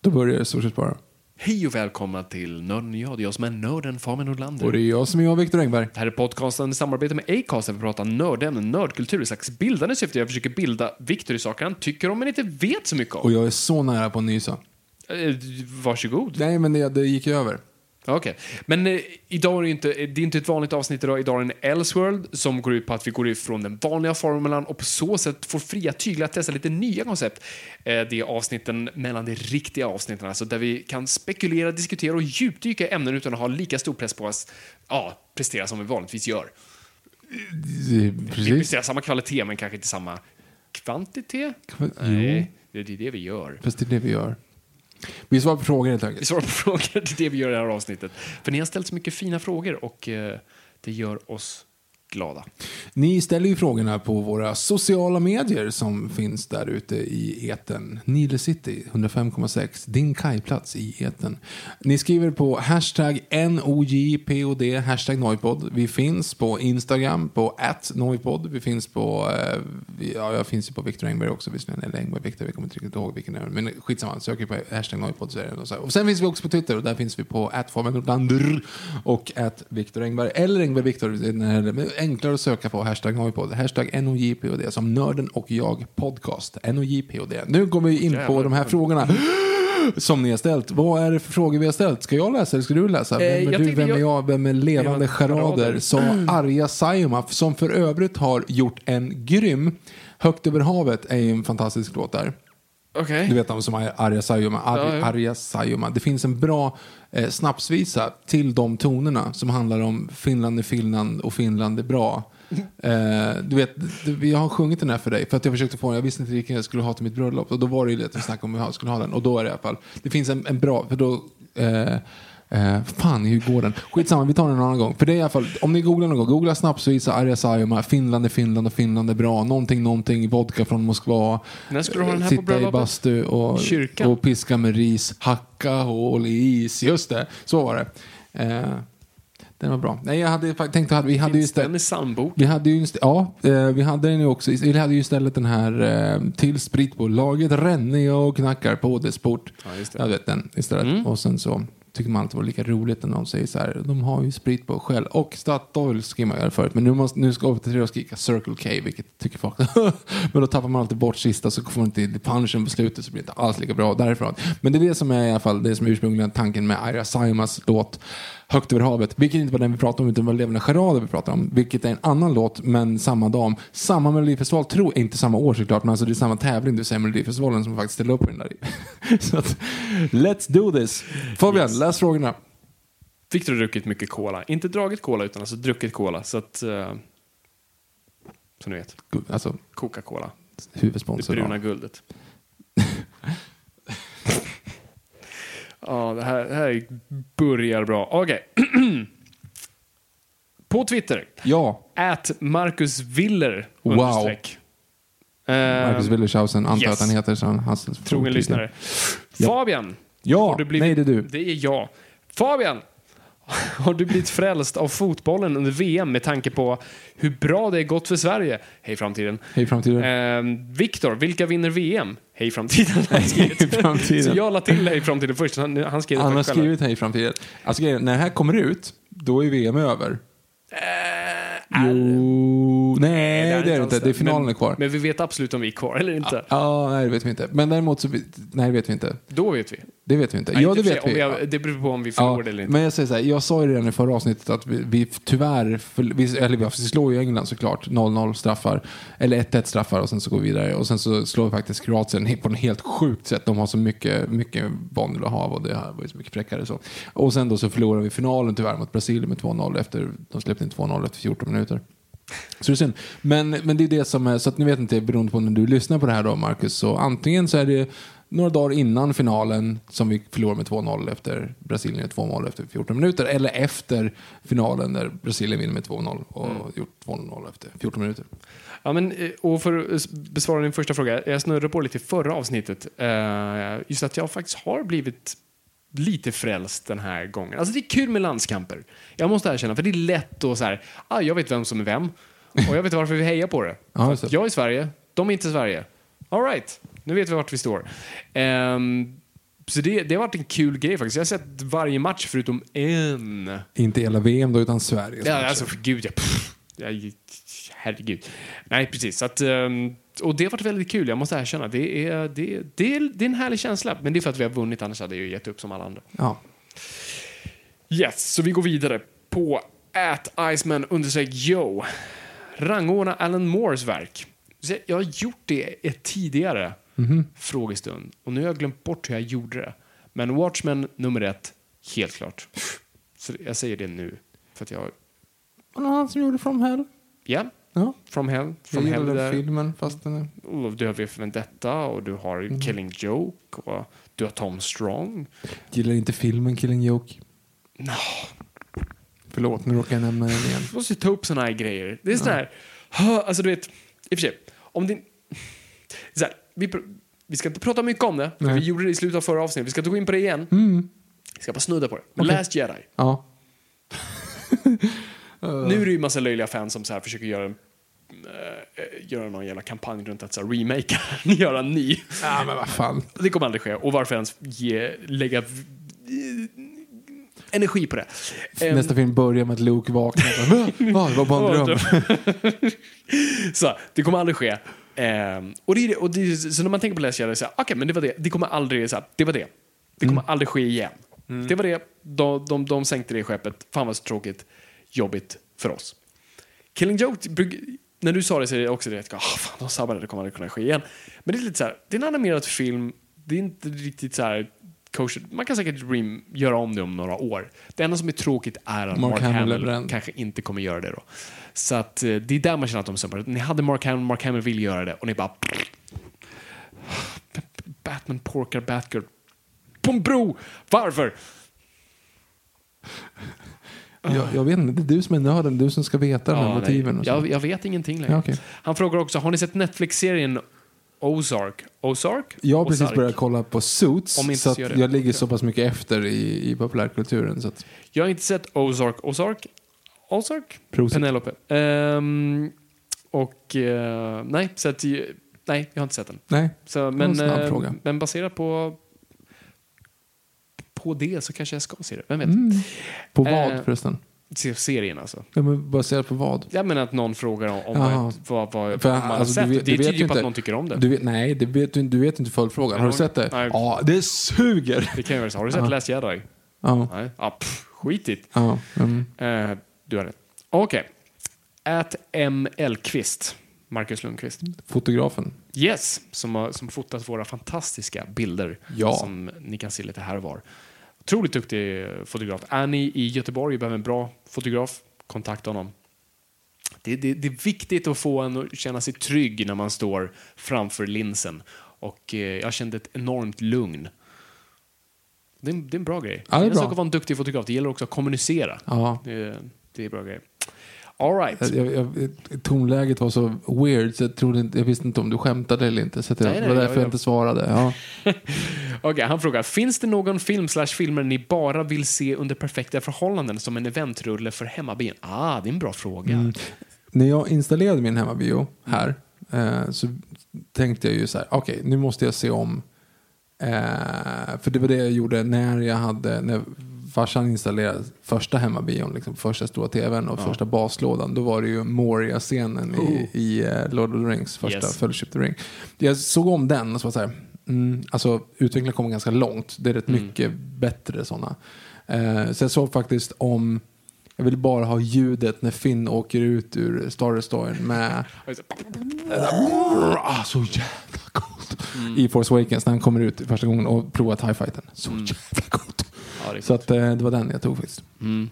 Då börjar det stort sett bara. Hej och välkomna till Nörden och jag. Det är jag som är nörden Fabian Nordlander. Och det är jag som är jag, Viktor Engberg. Det här är podcasten i samarbete med Acast där vi pratar nördämnen, nördkultur i slags bildande syfte. Jag försöker bilda Viktor i saker han tycker om men inte vet så mycket Och om. jag är så nära på att nysa. Eh, varsågod. Nej, men det, det gick över. Okej. Men eh, idag är det, inte, det är inte ett vanligt avsnitt idag. Idag är det en Elseworld som går ut på att vi går ifrån den vanliga formulan och på så sätt får fria tyglar att testa lite nya koncept. Eh, det är avsnitten mellan de riktiga avsnitten, alltså där vi kan spekulera, diskutera och djupdyka i ämnen utan att ha lika stor press på oss ja, prestera som vi vanligtvis gör. Vi Precis. presterar samma kvalitet men kanske inte samma kvantitet. Jo. Nej, det är det vi gör. Fast det är det vi gör. Vi svarar på frågor helt enkelt. Vi svarar på frågor, det är det vi gör i det här avsnittet. För ni har ställt så mycket fina frågor och eh, det gör oss glada. Ni ställer ju frågorna på våra sociala medier som finns där ute i eten. Nile City 105,6, din kajplats i eten. Ni skriver på hashtag NOJPOD, hashtag Noipod. Vi finns på Instagram på @noipod. Vi finns på, eh, ja jag finns ju på Viktor Engberg också visserligen, eller Engberg Viktor, vi kommer inte riktigt ihåg vilken det är. Men skitsamma, söker på hashtag Noipod så är det så här. Och sen finns vi också på Twitter och där finns vi på @fabian och at Viktor Engberg eller Engberg Viktor. Enklare att söka på hashtag Noipod. Hashtag NOJPOD som Nörden och jag podcast. NOJPOD. Nu går vi in på de här frågorna. Som ni har ställt. Vad är det för frågor vi har ställt? Ska jag läsa eller ska du läsa? Vem Eh, är jag du? Vem är jag- jag? Vem är levande charader? Sa Arja Saijonmaa, som för övrigt har gjort en grym Högt över havet är ju en fantastisk låt där. Okej. Du vet de som är Arja Saijonmaa. Ar- Ja, ja. Arja Saijonmaa. Det finns en bra eh, snapsvisa till de tonerna som handlar om Finland är Finland och Finland är bra. Eh, du vet, jag har sjungit den här för dig för att jag försökte få den. Jag visste inte vilken jag skulle ha till mitt bröllop och då var det ju lite att snacka om hur jag skulle ha den och då är det i alla fall. Det finns en, en bra, för då eh, Eh, fan, hur går den? Skitsamma, vi tar den en annan gång. För det är i alla fall, om ni googlar någon gång, googla snapsvisa Arja Saijonmaa, Finland är Finland och Finland är bra, någonting, någonting, vodka från Moskva. När ska du ha den här Sitta på bröllopet? i bastu och, Kyrkan? och piska med ris, hacka hål i is. Just det, så var det. Eh, den var bra. Nej, jag hade tänkt att vi hade ju Finns den i istället... Vi hade ju, ja, eh, vi hade den ju också. Vi hade ju istället den här eh, till spritbolaget Renne och knackar på Desport. Ja, just det. Jag vet den istället. Mm. Och sen så tycker man alltid var lika roligt när någon säger så här. De har ju sprit på själv. Och Statoil skrev man förut. Men nu, måste, nu ska jag till och skrika Circle K. Vilket tycker folk. men då tappar man alltid bort sista. Så får man inte punchen på slutet. Så blir det inte alls lika bra därifrån. Men det är det som är i alla fall det som är ursprungligen tanken med Ira Simas låt Högt över havet. Vilket inte var den vi pratade om utan det var Levande charader vi pratade om. Vilket är en annan låt men samma dam. Samma Melodifestival. Tror inte samma år såklart. Men alltså det är samma tävling. Det vill säga Melodifestivalen som faktiskt ställer upp i den där. så att, let's do this. Fabian, läs frågorna. Victor har druckit mycket cola. Inte dragit cola utan alltså druckit cola. Så att... Uh, som ni vet, Alltså Coca-Cola. Det huvudsponsor. bruna då. guldet. ja, det här, det här börjar bra. Okej. På Twitter. Ja, At Marcus Willer. Wow. Eh, Marcus Willershausen antar yes. att han heter. Så han, hans Trogen lyssnare. Ja. Fabian. Ja, blivit, nej det är du. Det är jag. Fabian. Har du blivit frälst av fotbollen under VM med tanke på hur bra det är gått för Sverige? Hej framtiden. Hej framtiden. Eh, Viktor, vilka vinner VM? Hej framtiden. han skrivit. Hej framtiden. Så jag la till hej framtiden först. Han, han skrev det Han har själv. skrivit Hej framtiden. Alltså grejen, när det här kommer ut, då är VM över. Jo, nej, det är det alls inte. Det är finalen men, är kvar. Men vi vet absolut om vi är kvar eller inte. Ja, nej det vet vi inte. Men däremot så, nej det vet vi inte. Då vet vi. Det vet vi inte. Nej, ja, det vet vi. Har, det beror på om vi förlorar det eller inte. Men jag säger så här, jag sa ju redan i förra avsnittet att vi, vi tyvärr, för, vi, eller vi slår ju England såklart, 0-0 straffar, eller 1-1 straffar och sen så går vi vidare. Och sen så slår vi faktiskt Kroatien på en helt sjukt sätt. De har så mycket, mycket boll att ha och det var ju så mycket fräckare så. Och sen då så förlorar vi finalen tyvärr mot Brasilien med 2-0 efter, de släppte in 2-0 efter 14 minuter. Så det är synd. Men, men det är det som är, så att ni vet inte, beroende på när du lyssnar på det här då Marcus, så antingen så är det några dagar innan finalen som vi förlorar med 2-0 efter Brasilien 2-0 efter 14 minuter, eller efter finalen där Brasilien vinner med 2-0 och gjort 2-0 efter 14 minuter. Ja, men, eh, och för att besvara din första fråga, jag snurrade på lite i förra avsnittet. Eh, just att jag faktiskt har blivit lite frälst den här gången. Alltså det är kul med landskamper. Jag måste erkänna, för det är lätt att så här, ah, jag vet vem som är vem och jag vet varför vi hejar på det. Ja, jag är Sverige, de är inte Sverige. All right, nu vet vi vart vi står. Ehm, så det, det har varit en kul grej faktiskt. Jag har sett varje match förutom en. Inte hela VM då, utan Sverige. Ja, alltså för gud, jag, pff, jag, herregud. Nej, precis. Så att, ehm, och det har varit väldigt kul, jag måste erkänna. Det är, det, är- det, är, det är en härlig känsla, men det är för att vi har vunnit, annars hade jag gett upp som alla andra. Ja. Yes, så vi går vidare på at Iceman Joe. Rangordna Alan Moores verk. Jag har gjort det ett tidigare frågestund och nu har jag glömt bort hur jag gjorde det. Men Watchmen nummer ett, helt klart. Så jag säger det nu. För att jag, Och någon som gjorde From Hell. ja, Ja. From Hell. Jag From Hell gillade där. filmen fast den är... Och du har V för Vendetta och du har Killing Joke och du har Tom Strong. Gillar inte filmen Killing Joke. Nå, Förlåt, nu råkar jag nämna den igen. Du måste ta upp såna här grejer. Det är sån här, hö, alltså du vet, i och för sig, om din... Så här, vi, vi ska inte prata mycket om det, för Nej. vi gjorde det i slutet av förra avsnittet. Vi ska inte gå in på det igen. Vi ska bara snudda på det. Men Okej. Last Jedi. Ja. Nu är det ju massa löjliga fans som så här försöker göra, äh, göra någon jävla kampanj runt att så här, remake göra en ny. ja, men vad fan. Det kommer aldrig ske. Och varför ens ge, lägga energi på det? Nästa film börjar med att Luke vaknar. Va? Det var bara en dröm. Så, det kommer aldrig ske. Ehm, och det, och det, så när man tänker på Last Jedi, så här, okej, men det var det. Det kommer aldrig, så här, det var det. Det kommer aldrig ske igen. Det var det. De, de, de sänkte det skeppet. Fan vad så tråkigt. Jobbigt för oss. Killing Joke, när du sa det så är det också att, ah, fan, de sabbade, det kommer aldrig kunna ske igen. Men det är lite så här, det är en animerad film, det är inte riktigt så här kosher. Man kan säkert rem- göra om det om några år. Det enda som är tråkigt är att Mark Mark, Hamill Hamill kanske inte kommer göra det då. Så att eh, det är där man känner att de sumpar. Ni hade Mark Hamill, Mark Hamill vill göra det och ni bara... Batman porkar Batgirl. På en bro! Varför? Jag, jag vet inte, det är du som är nörden, du som ska veta de här Ja, motiven. Och så. jag, jag vet ingenting längre. Ja, okej. Han frågar också, har ni sett Netflix-serien Ozark? Ozark? Jag har precis Ozark? börjat kolla på Suits, Om inte så så det. jag ligger så pass mycket efter i, i populärkulturen. Så att, Jag har inte sett Ozark. Ozark? Ozark? Prosit. Penelope. Ehm, och eh, nej, så att, nej, jag har inte sett den. nej, Så, men, snabb eh, fråga. men baserat på på det så kanske jag ska se det. Vem vet? på vad Eh, förresten? Se serien alltså. Ja, men baserat på vad? Jag menar att någon frågar om, om Jaha. vad, vad, För, man har alltså, sett. du vet- det vet tyder på att någon tycker om det. Du vet, nej, det vet, du, du vet inte följdfrågan. Har du sett det? Nej. Ja, det suger! Det kan ju vara så. Har du sett Last Jedi? Ja, Nej. Ja, pff, skitigt. ja, mm. Eh, du har rätt. Okej. At M. Elqvist. Marcus Lundqvist. Fotografen. Yes, som har som fotat våra fantastiska bilder Ja. som ni kan se lite här och var. Otroligt duktig fotograf. Är ni i Göteborg behöver en bra fotograf, kontakta honom. Det, det, det är viktigt att få en att känna sig trygg när man står framför linsen. Och eh, jag kände ett enormt lugn. Det är, en- det är en bra grej. Ja, det är en sak att vara en duktig fotograf, det gäller också att kommunicera. Ja. Det, är bra grejer. All right. Jag, jag, tonläget var så weird så jag, trodde inte, jag visste inte om du skämtade eller inte. Så det var därför jag- jag inte svarade. Ja. Okej, han frågar, finns det någon film slash filmer ni bara vill se under perfekta förhållanden som en eventrulle för hemmabion? Ah, det är en bra fråga. Mm. När jag installerade min hemmabio här eh, så tänkte jag ju så här, okej nu måste jag se om, eh, för det var det jag gjorde när jag hade, när farsan installerade första hemmabion, liksom, första stora tvn och första baslådan, då var det ju Moria-scenen i, i eh, Lord of the Rings, första Yes. Fellowship of the Ring. Jag såg om den och så var så här, mm, alltså utvecklingen kommer ganska långt, det är rätt mycket bättre sådana. Eh, så jag såg faktiskt om jag vill bara ha ljudet när Finn åker ut ur Star Destroyern med... Ah, så jävla coolt. I Force Awakens när han kommer ut första gången och provar TIE fighten. Så jävla coolt. Ja, det Så att, eh, det var den jag tog faktiskt.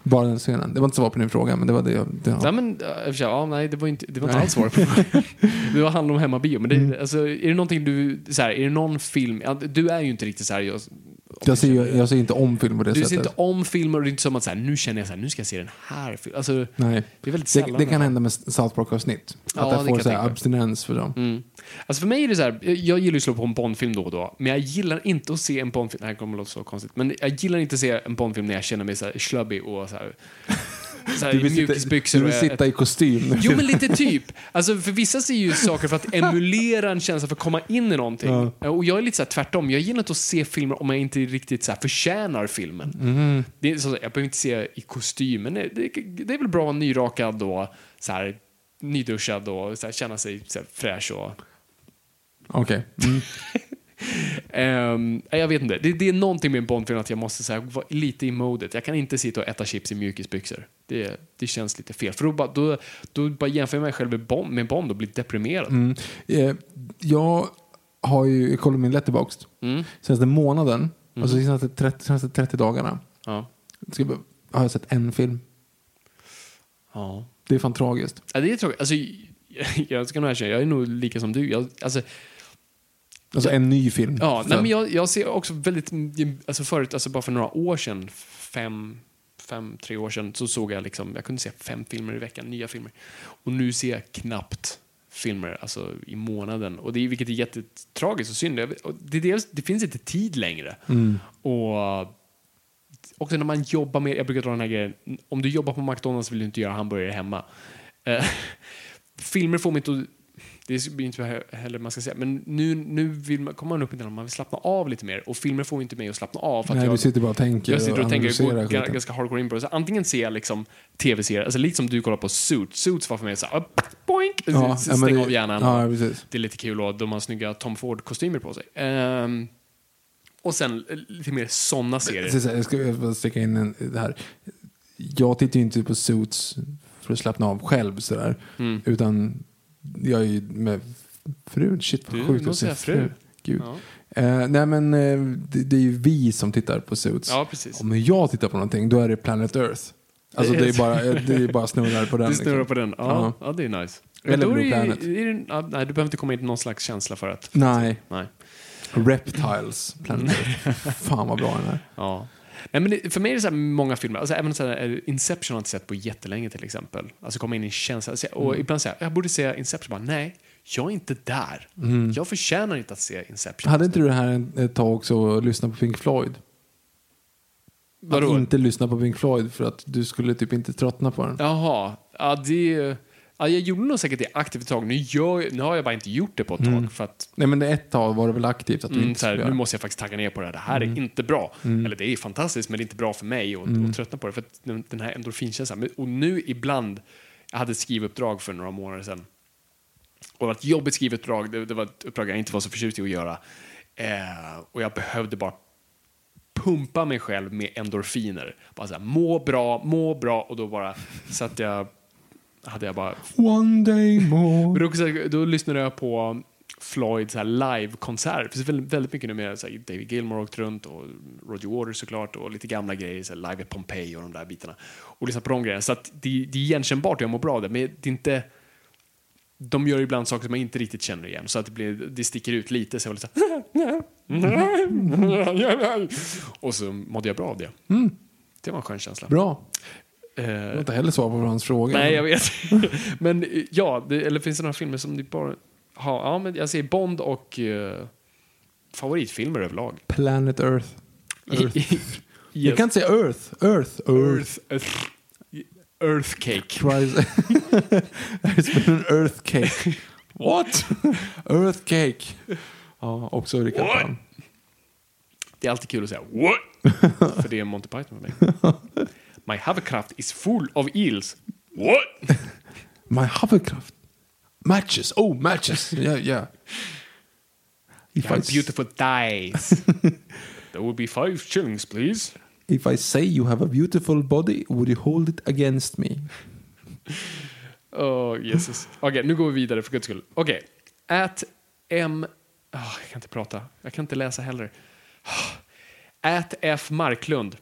Bara den scenen. Det var inte svar på din fråga, men det var det jag... Det, Nej, ja. men, och för sig, ja, nej, det var inte, det var inte alls svar på frågan. Det var handlar om hemmabio. Men det, Mm. alltså, är det någonting du, så här, är det någon film, ja, du är ju inte riktigt så här, jag, jag, ser, ju- jag ser inte om film på det du ser sättet. inte om filmer och det är inte som att så här, nu känner jag så här, nu ska jag se den här filmen. Alltså, Nej. det är väldigt Det, sällan. det kan hända med South Park-avsnitt. Ja, att det jag får så här abstinens för dem. Mm. Alltså för mig är det så här, jag- gillar ju att slå på en Bondfilm då och då, men jag gillar inte att se en Bondfilm, det här kommer att låta så konstigt, men jag gillar inte att se en Bondfilm när jag känner mig så här schlubby och så här, så här Du vill, sitta, du vill sitta i kostym. Jo men lite typ. Alltså för vissa ser ju saker för att emulera en känsla för att komma in i någonting. Och jag är lite så tvärtom. Jag gillar inte att se filmer om jag inte riktigt så här förtjänar filmen. Mhm. Det är så, jag behöver inte se i kostym, men det, det, det är väl bra nyrakad och så här nyduschad och så här, känna sig så här, fräsch och... Okej. Mm. Ehm, jag vet inte. Det, det är någonting med en Bondfilm att jag måste så här, vara lite i modet. Jag kan inte sitta och äta chips i mjukisbyxor. Det, det känns lite fel. För då, bara- då, då bara jämför jag mig själv med Bond, med Bond och blir deprimerad. Mm. Eh, jag har ju kollat min letterboxd Mm. senaste månaden, alltså senaste 30, senaste 30 dagarna. Ja. Ska har jag sett en film. Ja. Det är fan tragiskt. ja, det är tråkigt. Alltså, jag, jag ska nog erkänna, jag är nog lika som du. Jag, alltså, Alltså en ny film. ja, nej, men jag, jag ser också väldigt, alltså förut, alltså bara för några år sedan, fem, fem, tre år sedan, så såg jag liksom, jag kunde se fem filmer i veckan, nya filmer. Och nu ser jag knappt filmer alltså, i månaden. Och det är, vilket är jättetragiskt och synd. Och Det, dels, det finns inte tid längre. Och också när man jobbar med, jag brukar dra den här grejen, om du jobbar på McDonalds vill du inte göra hamburgare hemma. Eh, filmer får mig inte att det blir inte heller man ska säga, men nu, nu vill man, kommer man upp i den man vill slappna av lite mer och filmer får inte mig att slappna av. För Nej, jag, du sitter bara och tänker jag sitter och tänker, analyserar går, skiten. ganska hardcore in på det. Så antingen ser jag liksom tv-serier, alltså lite som du kollar på Suits. Suits var för mig så här, boink, Ja, ja, stäng det- av hjärnan. Ja, precis. Det är lite kul och de har snygga Tom Ford-kostymer på sig. Ehm, och sen lite mer såna serier. Jag ska bara sticka in en, det här. Jag tittar ju inte på Suits för att slappna av själv sådär. Mm. Utan jag är ju med frun. Shit vad sjukt att säga fru. fru. Gud. Ja. Eh, nej men eh, det, det är ju vi som tittar på Suits. Ja, precis. Om jag tittar på någonting då är det Planet Earth. Alltså Det är- det är bara, det är bara snurrar på den. Du snurrar liksom. på den. Ja, ja. det är nice. Eller Blue är, Planet. det- är det, ja, nej, du behöver inte komma in i någon slags känsla för att... Nej, Nej. Reptiles. Planet. Earth. Fan vad bra den är. Ja. Nej, men det, för mig är det så många filmer, alltså även så här, eh, Inception har jag inte sett på jättelänge till exempel. Alltså komma in i en känsla. Alltså, Och Mm. ibland säga jag borde se Inception, bara nej, jag är inte där. Jag förtjänar inte att se Inception. Mm. Hade inte du det här ett tag också och lyssna på Pink Floyd? Vadå? Att inte lyssna på Pink Floyd för att du skulle typ inte tröttna på den. Jaha, ja, det... Ja, jag gjorde nog säkert det aktivt ett tag. Nu, gör, nu har jag bara inte gjort det på ett tag. För att Nej men ett tag var det väl aktivt att du Mm, inte här, nu måste jag faktiskt tagga ner på det här. Det här är inte bra. Eller det är fantastiskt, men det är inte bra för mig att att tröttna på det. För den, här endorfinkänslan. Och nu ibland, jag hade ett skrivuppdrag för några månader sedan. Och det var ett jobbigt skrivuppdrag. Det, det var ett uppdrag jag inte var så förtjust i att göra. Eh, och jag behövde bara pumpa mig själv med endorfiner. Bara så här, må bra, må bra. Och då bara satt jag, hade jag bara One day men more. då, också, då lyssnade jag på Floyds så här live-konsert. Det finns väldigt, mycket nu med så här, David Gilmour åkt runt och Roger Waters såklart och lite gamla grejer, så här, live at Pompeii och de där bitarna. Och lyssna på de grejerna. Så att det, det är igenkännbart och jag mår bra av det, men det är inte de gör ibland saker som man inte riktigt känner igen, så att det, blir, det sticker ut lite. Så jag lite så här, och så mådde jag bra av det. Det var en skön känsla. Bra. Jag har inte heller svar på hans fråga. Nej, jag vet. men eh, ja, det, eller finns det några filmer som ni bara har? Ja, men jag säger Bond och eh, favoritfilmer överlag. Planet Earth. Earth. Yes. Jag kan inte säga Earth. Earth. Earth. Earth. Earth cake. Tries. There's been an earth cake. What? earth cake. Ja, också Rickard What? Palm. Det är alltid kul att säga what? För det är Monty Python för mig. My hovercraft is full of eels. What? My hovercraft. Matches. Oh, matches. Yeah, yeah. If You have I, beautiful thighs. That would be five shillings please. if I say you have a beautiful body, would you hold it against me? Åh, Jesus. Okej, nu går vi vidare för guds skull. Okej. At M... Ah, jag kan inte prata. Jag kan inte läsa heller. At F Marklund.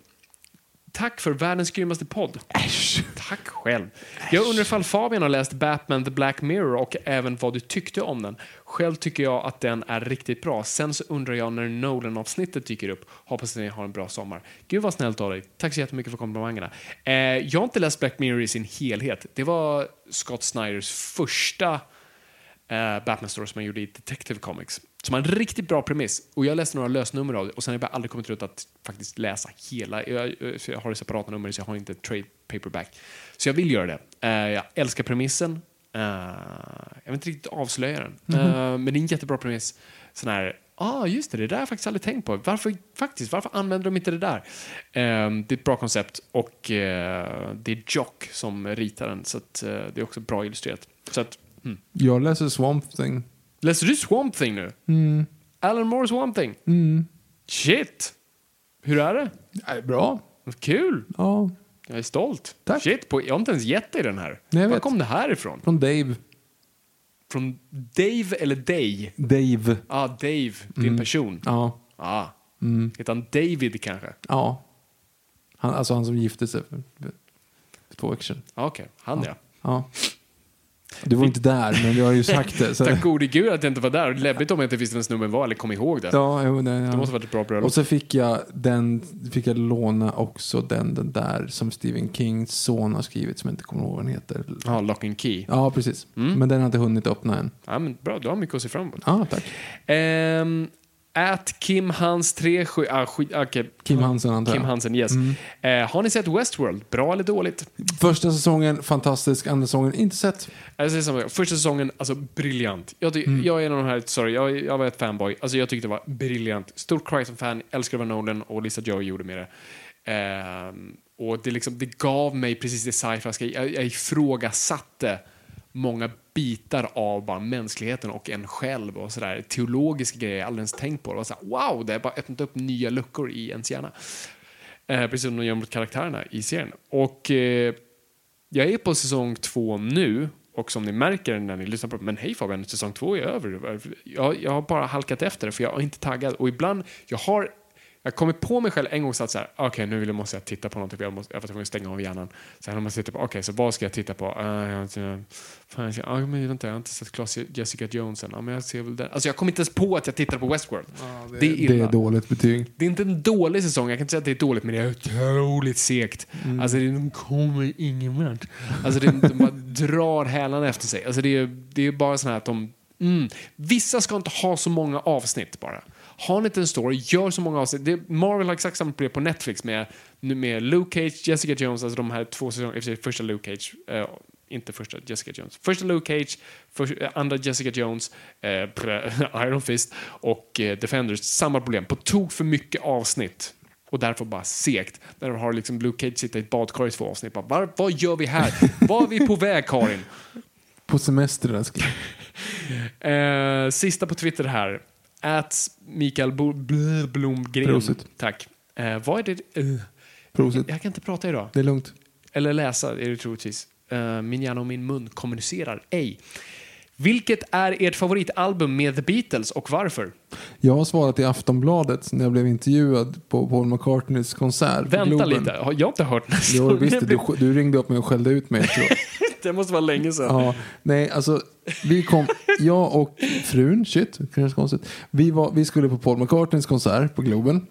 Tack för världens grymmaste podd. Äsch. Tack själv. Jag undrar ifall Fabian har läst Batman The Black Mirror och även vad du tyckte om den. Själv tycker jag att den är riktigt bra. Sen så undrar jag när Nolan-avsnittet dyker upp. Hoppas att ni har en bra sommar. Gud vad snällt av dig. Tack så jättemycket för komplimangerna. Eh, jag har inte läst Black Mirror i sin helhet. Det var Scott Snyders första eh, Batman-story som han gjorde i Detective Comics. Som har en riktigt bra premiss. Och jag läste några lösnummer av det och sen har jag aldrig kommit runt att faktiskt läsa hela. Jag, jag, har det separata nummer så jag har inte trade paperback. Så jag vill göra det. Eh, jag älskar premissen. Eh, jag vill inte riktigt avslöja den. Eh, men det är en jättebra premiss. Sån här, ah, just det, det där har jag faktiskt aldrig tänkt på. Varför, faktiskt, varför använder de inte det där? Eh, det är ett bra koncept och eh, det är Jock som ritar den. Så att, eh, det är också bra illustrerat. Så att, hmm. Jag läser Swamp Thing. Läser du Swamp Thing nu? Alan Moore Swamp Thing? Shit! Hur är det? Ja, bra. Kul! Ja. Jag är stolt. Tack. Shit, på, jag har inte ens gett dig den här. Nej, Var kom det här ifrån? Från Dave. Från Dave eller Day? Dave. Ja, ah, Dave, din person. Ja. Ah. Heter han David kanske? Ja. Han, alltså han som gifte sig för, för, två veckor sedan. Ah, Okej, han ja. Ja. Du var inte där, men du har ju sagt det. Så. Tack gode gud att jag inte var där. Läbbigt om jag inte visste vems nummer var eller kom ihåg det. Ja, jo, det, ja. Det måste varit ett bra bröllop. Och så fick jag, den, fick jag låna också den, den där som Stephen Kings son har skrivit som jag inte kommer ihåg vad den heter. Ja, Lock and Key. Ja, precis. Mm. Men den har inte hunnit öppna än. Ja, men bra, du har mycket att se fram emot. Ja, tack. Ehm, At Kim Hans 37... Ah, skit, okej. Kim Hansen antar Kim jag. Hansen, yes. Eh, har ni sett Westworld? Bra eller dåligt? Första säsongen, fantastisk. Andra säsongen, inte sett. Samma sak. Första säsongen, alltså briljant. Jag, Mm. jag är en av de här, sorry, jag, jag var ett fanboy. Alltså jag tyckte det var briljant. Stort Crichton-fan, älskar vad Nolan och Lisa Joy gjorde med det. Ehm, och det, liksom, det gav mig precis det sci-fi jag, jag ifrågasatte många bitar av bara mänskligheten och en själv och sådär. Teologiska grejer jag aldrig ens tänkt på. Det var så här, wow, det har bara öppnat upp nya luckor i ens hjärna. Eh, precis som de gör mot karaktärerna i serien. Och eh, jag är på säsong två nu och som ni märker när ni lyssnar på men hej Fabian, säsong två är över. Jag, jag har bara halkat efter för jag är inte taggad och ibland, jag har jag kommer på mig själv en gång så att så här, okej nu vill jag, måste jag titta på någonting jag, måste, jag var tvungen att stänga av hjärnan. Sen när man sitter på, okej så vad ska jag titta på? Uh, jag, inte- fan, jag, ah, men vänta, jag har inte sett Claes Jessica Jones än. Ja, men jag ser väl den. Alltså jag kom inte ens på att jag tittade på Westworld. det, är Det är dåligt betyg. Det är inte en dålig säsong, jag kan inte säga att det är dåligt, men det är otroligt segt. Mm. Alltså det de kommer ingen vart. Alltså det, de bara drar hälarna efter sig. Alltså det, är, det är bara så här att de... Mm, vissa ska inte ha så många avsnitt bara. Har ni inte en story, gör så många avsnitt. Det, Marvel har exakt samma problem på Netflix med, med Luke Cage, Jessica Jones, alltså de här två säsongerna, första Luke Cage, eh, inte första Jessica Jones. Första Luke Cage, för, eh, andra Jessica Jones, eh, Iron Fist och eh, Defenders. Samma problem, på tok för mycket avsnitt. Och därför bara segt. Där har liksom Luke Cage sitta i ett badkar i två avsnitt. Bara, var, vad gör vi här? Var är vi på väg, Karin? På semester älskling. Eh, sista på Twitter här. At Mikael Bo- Bl- Blomgren. Prosit. Tack. Eh, vad är det? Uh, Prosit. jag kan inte prata idag. Det är lugnt. Eller läsa är det troligtvis. Eh, min hjärna och min mun kommunicerar ej. Vilket är ert favoritalbum med The Beatles och varför? Jag har svarat i Aftonbladet när jag blev intervjuad på Paul McCartneys konsert Vänta lite, har jag inte hört nästa? Jo, visst, du, du ringde upp mig och skällde ut mig efteråt. Det måste vara länge sedan. Ja, nej, alltså vi kom, jag och frun, shit, kanske konstigt. Vi, var, vi skulle på Paul McCartneys konsert på Globen.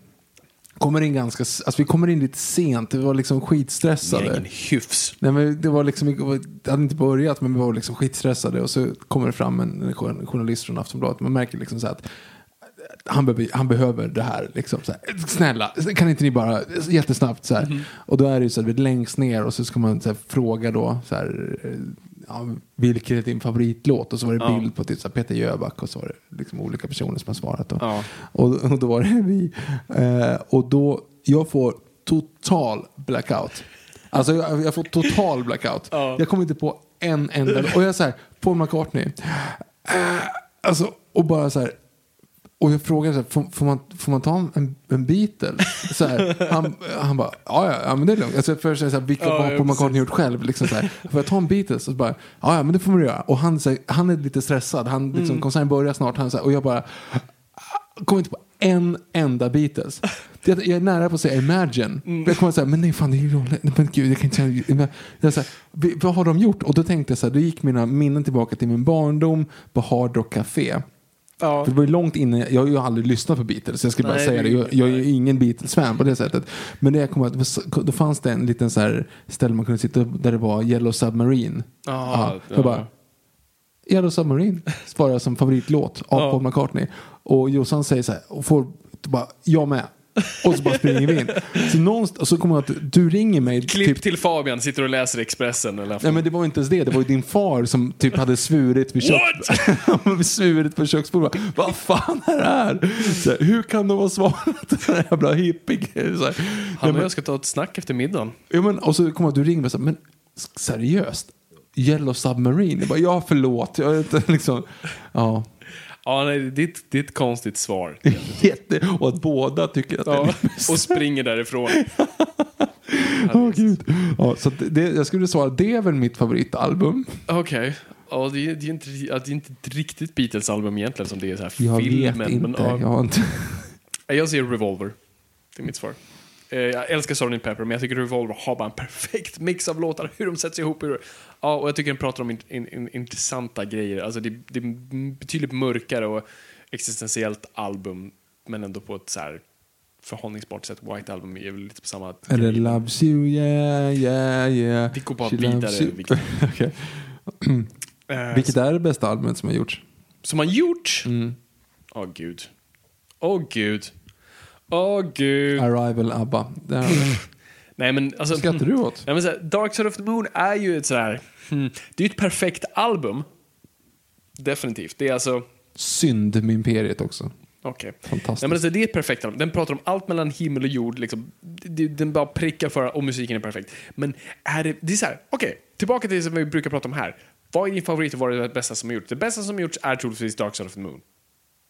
Kommer in ganska, alltså vi kommer in lite sent, vi var liksom skitstressade. Ingen hyfs. Nej, men det var liksom, det hade inte börjat men vi var liksom skitstressade och så kommer det fram en, en journalist från Aftonbladet. Man märker liksom så här att han, behöver, han behöver det här. Liksom, så här. Snälla, kan inte ni bara jättesnabbt så här. Och då är det ju så att vi är längst ner och så ska man så här, fråga då så här, ja, vilken är din favoritlåt? Och så var det Ja. bild på typ, så här, Peter Jöback och så var det liksom olika personer som har svarat. Då. Ja. Och, och då var det vi. Eh, och då, jag får total blackout. Alltså jag, jag får total blackout. Ja. Jag kommer inte på en enda. Och jag är så här, Paul McCartney. Eh, alltså, och bara så här. Och jag frågar så här, får, får, man, får man ta en, en Beatle? Så här, han, han bara, ja, ja, men det är lugnt. Alltså, först så här, vilka Ja, ja, Paul McCartney gjort själv? Liksom så här, får jag ta en Beatles? Och så bara, ja, ja men det får man göra. Och han, så här, han är lite stressad. Han, liksom, Mm. Konserten börjar snart. Han, så här, och jag bara, kommer inte på en enda Beatles. Jag är nära på att säga Imagine. Mm. Jag kommer säga, men nej fan det är ju roligt. Men gud, jag kan inte säga. Jag så här, "Vi- vad har de gjort? Och då tänkte jag så här, då gick mina minnen tillbaka till min barndom på Hard Rock Café. Ja. För det var ju långt inne, jag har ju aldrig lyssnat på Beatles, jag skulle bara Nej, säga det. Jag, jag är ju ingen Beatles-fan på det sättet. Men det jag kom att, då fanns det en liten så här ställe man kunde sitta där det var Yellow Submarine. Ja, jag bara, Yellow Submarine svarar som favoritlåt av Ja. Paul McCartney. Och Jossan säger så här, och får bara, jag med. Och så bara springer vi in. Så någonstans, så kommer jag att du ringer mig. Klipp typ, till Fabian, sitter och läser Expressen. Eller Nej men det var inte ens det, det var ju din far som typ hade svurit vid svurit på köksbordet. Vad fan är det här? Så här, hur kan de ha svarat den här jävla hippie? Så här. Han och jag ska ta ett snack efter middagen. ja, men, och så kommer jag att du ringer mig och säger, men seriöst? Yellow Submarine? Jag bara, ja förlåt. Jag inte, liksom, ja. Ja, nej, det, är ett- det är ett konstigt svar. Jätte, och att båda tycker att det är Ja, lite och springer därifrån. Åh gud. Ja, så att det, jag skulle svara, det är väl mitt favoritalbum. Okej. Ja, det är, det, är inte, ja, det är inte riktigt Beatles-album egentligen som det är så här Jag filmen. vet inte. Men, ja, jag har inte. jag säger Revolver. Det är mitt svar. Eh, Jag älskar Sgt. Pepper, men jag tycker Revolver har bara en perfekt mix av låtar, hur de sätts ihop. Hur, ja, och jag tycker den pratar om in, in, in, intressanta grejer. Alltså det, det är betydligt mörkare och existentiellt album, men ändå på ett så här förhållningsbart sätt. White Album är väl lite på samma... Eller loves you, yeah, yeah, yeah. Vi går bara She vidare. Victor. Okej. Eh, Vilket är det bästa albumet som har gjorts? Som har gjorts? Åh gud. Åh gud. Åh gud. Arrival, ABBA. Nej men alltså... Skrattar du åt? Nej, men så här, Dark Side of the Moon är ju ett sådär... Hmm, det är ju ett perfekt album. Definitivt. Det är alltså... Synd-imperiet också. Okej. Fantastiskt. Nej, men alltså, det är ett perfekt album. Den pratar om allt mellan himmel och jord. Liksom. Den bara prickar för och musiken är perfekt. Men är det... Det är så här, okej. tillbaka till det som vi brukar prata om här. Vad är din favorit och vad är det bästa som har gjorts? Det bästa som har gjorts är troligtvis Dark Side of the Moon.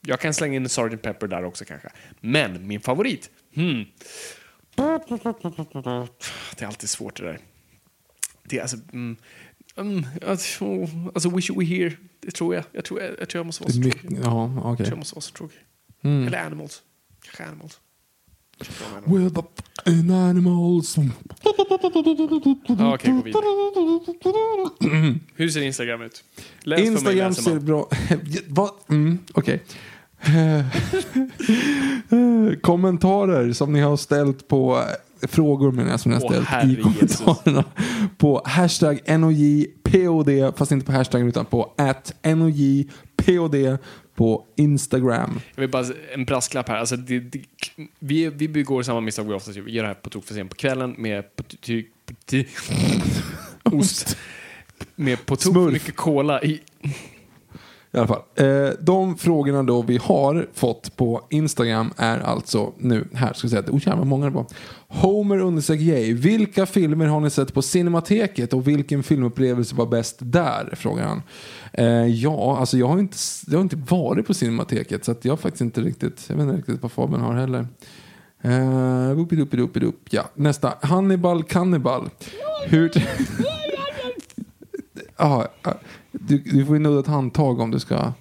Jag kan slänga in Sgt. Pepper där också kanske. Men min favorit? Hmm. Det är alltid svårt det där. Det är alltså... Mm, mm, alltså, alltså Wish You Were Here, det tror jag. Jag tror jag, jag, tror jag måste vara så tråkig. ja, Jag okej. tror jag måste vara så tråkig. Mm. Eller Animals. Kanske Animals. Jag. We're the fucking animals. Ja, okej, vidare. Hur ser Instagram ut? Läs Instagram ser bra... Vad? Mm, Okej. Kommentarer som ni har ställt på frågor menar jag som ni har Åh, ställt herre i kommentarerna. På hashtag NOJPOD, fast inte på hashtaggen utan på at NOJPOD på Instagram. Jag vill bara en brasklapp här. Alltså, det, det, vi, vi begår samma misstag vi oftast gör. Vi gör det här på tok för sent på kvällen med på, ty, på, ty, ost. Med på tok för mycket cola i. I alla fall. Eh, de frågorna då vi har fått på Instagram är alltså nu, här ska vi säga att, oh jävlar många det var. Homer understreck J. Vilka filmer har ni sett på Cinemateket och vilken filmupplevelse var bäst där? Frågar han. Eh, ja, alltså jag har, inte, jag har inte varit på Cinemateket så att jag har faktiskt inte riktigt, jag vet inte riktigt vad Fabian har heller. Uh, whoopidoopidoop. ja, nästa. Hannibal Cannibal. Hur... Ja, ja. du, du får ju nudda ett handtag om du ska...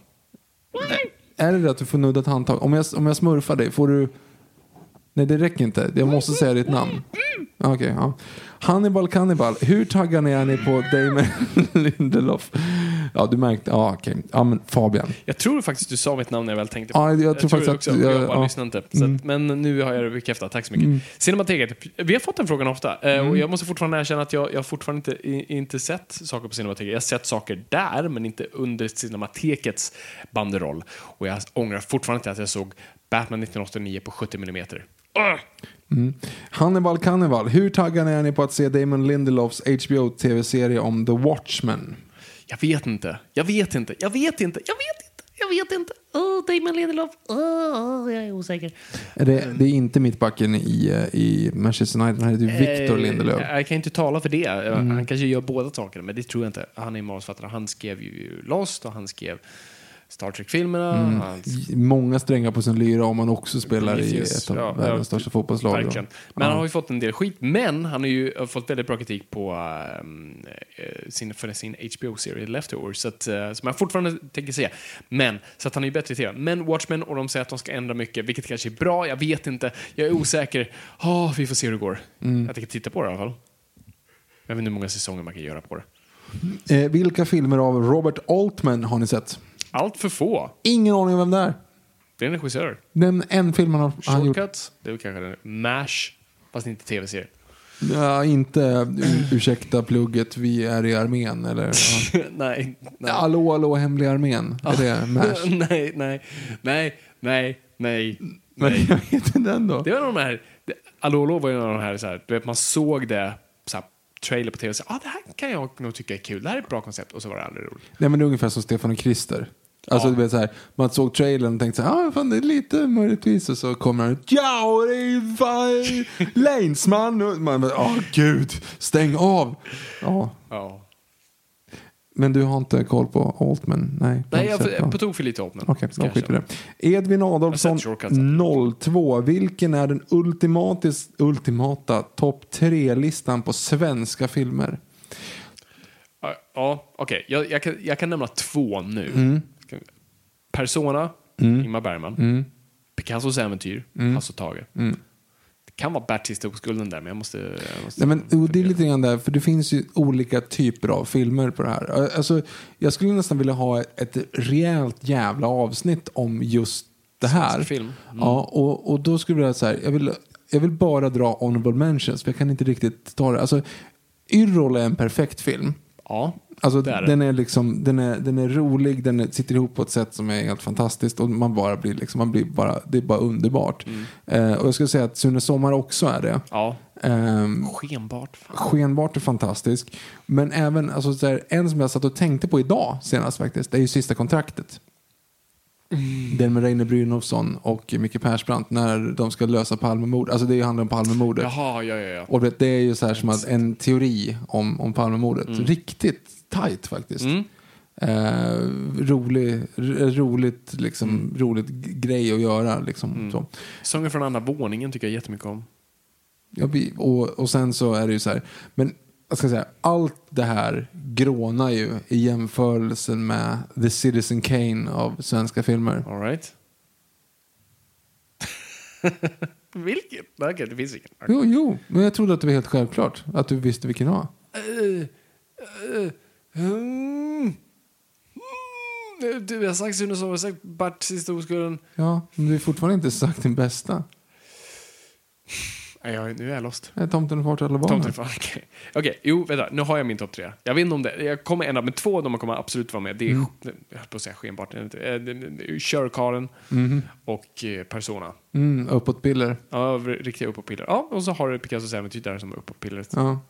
Är det det att du får nudda ett handtag? Om jag, om jag smurfar dig, får du... Nej, det räcker inte. Jag måste säga ditt namn. Ah, okej, ja. Hannibal Cannibal. Hur taggade är ni på Damon Lindelof? Ja, du märkte. Ja, okej. Ja, men Fabian. Jag tror faktiskt du sa mitt namn när jag väl tänkte på Ja, det. jag tror faktiskt det också. att- Jag, jag- jag bara ja. lyssnade inte. Så att, men nu har jag det bekräftat. Tack så mycket. Cinemateket. Vi har fått den frågan ofta. eh, Och jag måste fortfarande erkänna att jag, jag har fortfarande inte, i, inte sett saker på Cinemateket. Jag har sett saker där, men inte under Cinematekets banderoll. Och jag ångrar fortfarande inte att jag såg Batman 1989 på 70 mm. Hannibal Cannibal. Hur taggade är ni på att se Damon Lindelofs HBO-tv-serie om The Watchmen? Jag vet inte. Jag vet inte. Jag vet inte. Jag vet inte. Jag vet inte. Oh, Damon Lindelof. Oh, jag är osäker. Är det, det är inte mittbacken i, eh, i Manchester United, han heter ju Victor Eh, Lindelöf. Jag kan inte tala för det. Mm. Han kanske gör båda sakerna, men det tror jag inte. Han är manusförfattare. Han skrev ju Lost och han skrev Star Trek-filmerna. Mm. Han Många strängar på sin lyra om man också spelar i ett av Ja, världens ja, största fotbollslag. då. Verkligen. Men han har ju fått en del skit. Men han har ju fått väldigt bra kritik på eh, sin, för sin HBO-serie Leftovers. Så att, eh, som jag fortfarande tänker säga. Men, så att han är ju bättre i tv. Men Watchmen, och de säger att de ska ändra mycket, vilket kanske är bra. Jag vet inte. Jag är osäker. Oh, vi får se hur det går. Mm. Jag tänker titta på det i alla fall. Jag vet inte hur många säsonger man kan göra på det. Eh, vilka filmer av Robert Altman har ni sett? Allt för få. Ingen aning om vem det är. Det är en regissör. Nämn en film han har han gjort. Shortcuts, det är kanske den. MASH, fast inte tv-serie. Ja, inte ur- ursäkta plugget, vi är i armén. Eller, ja. nej, nej. Hallå, hallå, hemliga armén. Är det MASH? nej, nej, nej, nej, nej. Nej. jag vet inte den då. Det var en av de här, Allo Allo var ju en av de här, så här du vet, man såg det, så här, trailer på tv och så ah, det här kan jag nog tycka är kul, det här är ett bra koncept, och så var det aldrig roligt. Nej men det är ungefär som Stefan och Krister. Alltså Ja. du vet så här, man såg trailern och tänkte så här, ah, fan det är lite möjligtvis och så kommer han ut, ja det är fan Lanesman. Och Man bara, åh gud, stäng av. Ja, Ja. men du har inte koll på Altman? Nej, Nej, jag dem. på tok för lite åt men. Okej, i känna. det. Edvin Adolfsson, Jag har sett Shortcuts. 02. Vilken är den ultimatis, ultimata topp tre-listan på svenska filmer? Ja, okej. Jag, jag, kan, jag kan nämna två nu. Mm. Persona, Ingmar Bergman. Picassos äventyr, Mm. Hasse Tage. Det kan vara Bert sista oskulden där, men jag måste... Jag måste Nej, men, det är lite grann där, för det finns ju olika typer av filmer på det här. Alltså, jag skulle nästan vilja ha ett, rejält jävla avsnitt om just det här. Film. Mm. Ja, och, och då skulle jag vilja så här, jag vill, jag vill bara dra honorable mentions, för jag kan inte riktigt ta det. Alltså, Yrrol är en perfekt film. Ja, Alltså, det är den, är liksom, den, är, den är rolig, den är, sitter ihop på ett sätt som är helt fantastiskt och man bara blir liksom, man blir bara, det är bara underbart. Mm. Eh, och jag skulle säga att Sune Sommar också är det. Ja. Ehm, Skenbart. Fan. skenbart är fantastisk. Men även, alltså, så här, en som jag satt och tänkte på idag senast faktiskt, det är ju Sista kontraktet. Mm. Den med Reine Brynolfsson och Micke Persbrandt när de ska lösa Palmemord. Alltså det handlar om Palmemordet. Jaha, ja, ja, ja. Och det det är ju så här som att en teori om, om Palmemordet. Mm. Riktigt tight faktiskt. Eh, rolig, roligt, liksom, Mm. roligt grej att göra. Liksom, så. Sången från andra våningen tycker jag jättemycket om. Ja, och, och sen så är det ju så här, men jag ska säga, allt det här grånar ju i jämförelsen med The Citizen Kane av svenska filmer. All right. Vilken? Okej, det finns ingen. Jo, jo, men jag trodde att det var helt självklart att du visste vilken det var. Mm. Mm. Du, jag har sagt Sune Sommar, jag sagt Bert sista oskulden. Ja, men du har fortfarande inte sagt din bästa. Nej, jag, nu är jag lost. Är Tomten och fartallbarnen. Tomten fan, okej. Okej, jo, vänta. Nu har jag min topp tre. Jag vet inte om det. Jag kommer ändra, men två av dem kommer absolut vara med. Det är, Mm. jag höll på att säga skenbart. inte. Eh, det- Körkaren och eh, Persona. Mm, uppåt piller. Ja, riktiga uppåtpiller. Ja, och så har du Picassos äventyr där som uppåtpillret. Ja.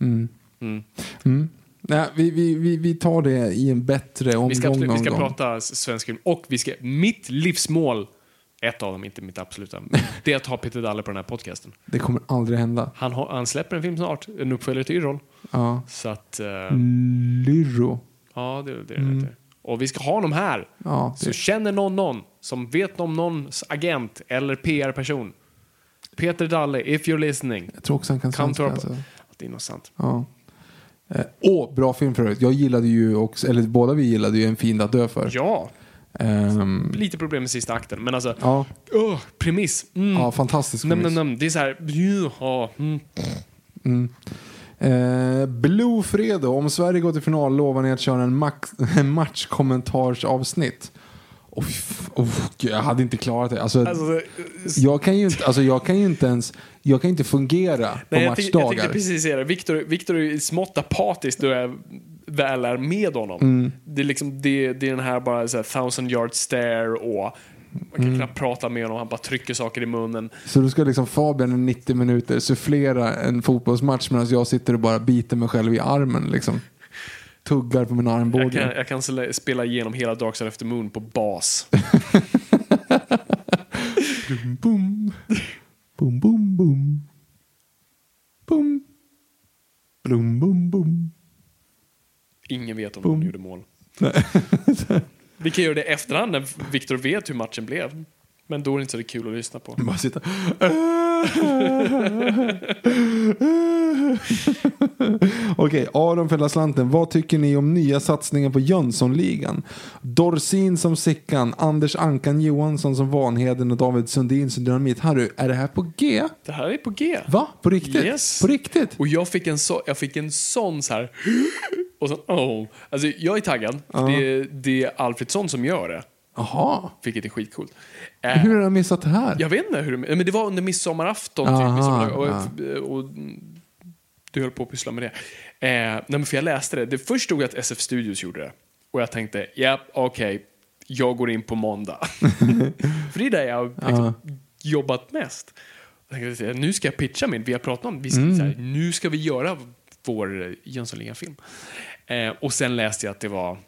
Mm. Mm. Mm. Nej, vi, vi, vi, vi tar det i en bättre omgång Vi ska, absolut, vi ska prata svensk film och vi ska, mitt livsmål, ett av dem, inte mitt absoluta, det är att ha Peter Dalle på den här podcasten. Det kommer aldrig hända. Han, har, han släpper en film snart, en uppföljare till Yrrol. Ja. Så att, eh, Lyro. ja det, det är det. Och vi ska ha honom här. Ja, Så det, känner någon någon som vet om någons agent eller PR-person. Peter Dalle, if you're listening. jag tror också han kan svenska. Alltså. Det är nog sant. Ja. Eh, Åh, bra film för övrigt. Jag gillade ju också, eller båda vi gillade ju En fin att dö för. Ja, Ehm, lite problem med sista akten, men alltså, ja, Åh, premiss. Mm. ja, fantastisk premiss. nej, nej. Det är så här, jaha, mm. Eh, Blue Fredo, om Sverige går till final lovar ni att köra en, max, en matchkommentarsavsnitt. Oh, oh, gud, jag hade inte klarat det. Alltså, Alltså, jag, kan ju inte, alltså, jag kan ju inte ens jag kan inte fungera på Nej, jag, tänkte, jag matchdagar. tänkte precis säga det. Victor är smått apatisk då jag väl är med honom. Mm. Det, är liksom, det, det är den här bara så här, thousand yard stare och man kan Mm. knappt prata med honom, han bara trycker saker i munnen. Så då ska liksom Fabian i 90 minuter sufflera en fotbollsmatch medan jag sitter och bara biter mig själv i armen. Liksom. Tuggar på min Jag armbåge. kan, jag kan spela igenom hela Dark Side of the Moon på bas. Boom. Boom, boom, boom. Boom. Boom, boom, boom. Ingen vet om Boom. de gjorde mål. Vi kan göra det i efterhand när Victor vet hur matchen blev. Men då är det inte så kul att lyssna på. Bara sitta. Okej, Aron för hela slanten. Vad tycker ni om nya satsningen på Jönssonligan? Dorsin som Sickan, Anders Ankan Johansson som Vanheden och David Sundin som Dynamit. Harry, är det här på G? Det här är på G. Va? På riktigt? Yes. På riktigt? Och jag fick en, så, jag fick en sån så här... Och så, oh. Alltså, jag är taggad. för Det, är- det är Alfredsson som gör det. Jaha. Vilket är skitcoolt. Eh, Hur har jag missat det här? Jag vet inte hur det, men det var under midsommarafton. Aha, typ, midsommardag, och, ja. och, du höll på att pyssla med det. Eh, nej, men för jag läste det. Det först stod att SF Studios gjorde det. Och jag tänkte, ja, okej, jag går in på måndag. för det är där jag har liksom, jobbat mest. Jag tänkte, nu ska jag pitcha min, vi har pratat om, vi ska, så här, nu ska vi göra vår eh, Jönssonligan-film. Eh, och sen läste jag att det var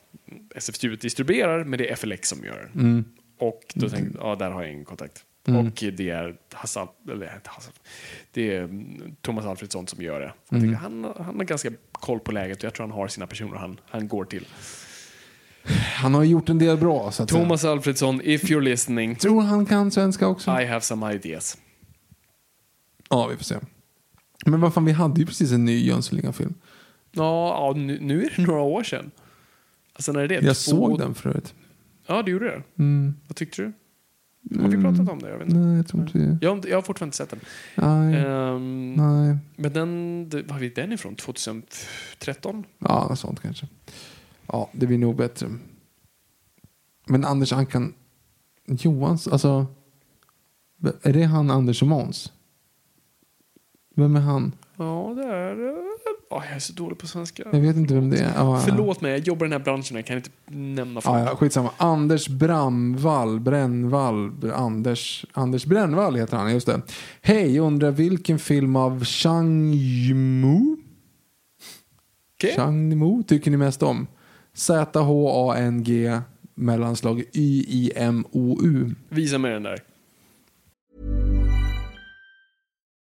SF Studios distribuerar, men det är FLX som gör den. Och då tänkte jag, ja, där har jag ingen kontakt. Och det är Hasse, Al- eller Hasse, det är mm, Thomas Alfredsson som gör det. Jag tycker han, han har ganska koll på läget och jag tror han har sina personer han, han går till. Han har gjort en del bra. Så att säga. Thomas Alfredsson, if you're listening, Tror han kan svenska också? I have some ideas. Ja, vi får se. Men vad fan, vi hade ju precis en ny Jönssonligan-film. Ja, ja nu, nu är det några år sedan. Alltså när är det? Jag Två- såg den förut. Ja, du gjorde det. Mm. Vad tyckte du? Har vi pratat om det? Jag, vet inte. Nej, jag tror inte det. Jag, jag har fortfarande inte sett den. Nej. Ehm, Nej. Men den, var är den ifrån? 2013? Ja, något sånt kanske. Ja, det blir nog bättre. Men Anders Ankan Johans, alltså. Är det han Anders och Måns? Vem är han? Ja, det är... ja, jag är så dålig på svenska. Jag vet inte vem det är. Ja. Förlåt mig, jag jobbar i den här branschen. Jag kan inte nämna folk. Ja, ja, skitsamma. Anders Bramvall, Brännvall, Br- Anders, Anders Brännvall heter han, just det. Hej, undrar vilken film av Chang Yimou Okej. Chang Yimou tycker ni mest om? Z-H-A-N-G mellanslag Y-I-M-O-U. Visa mig den där.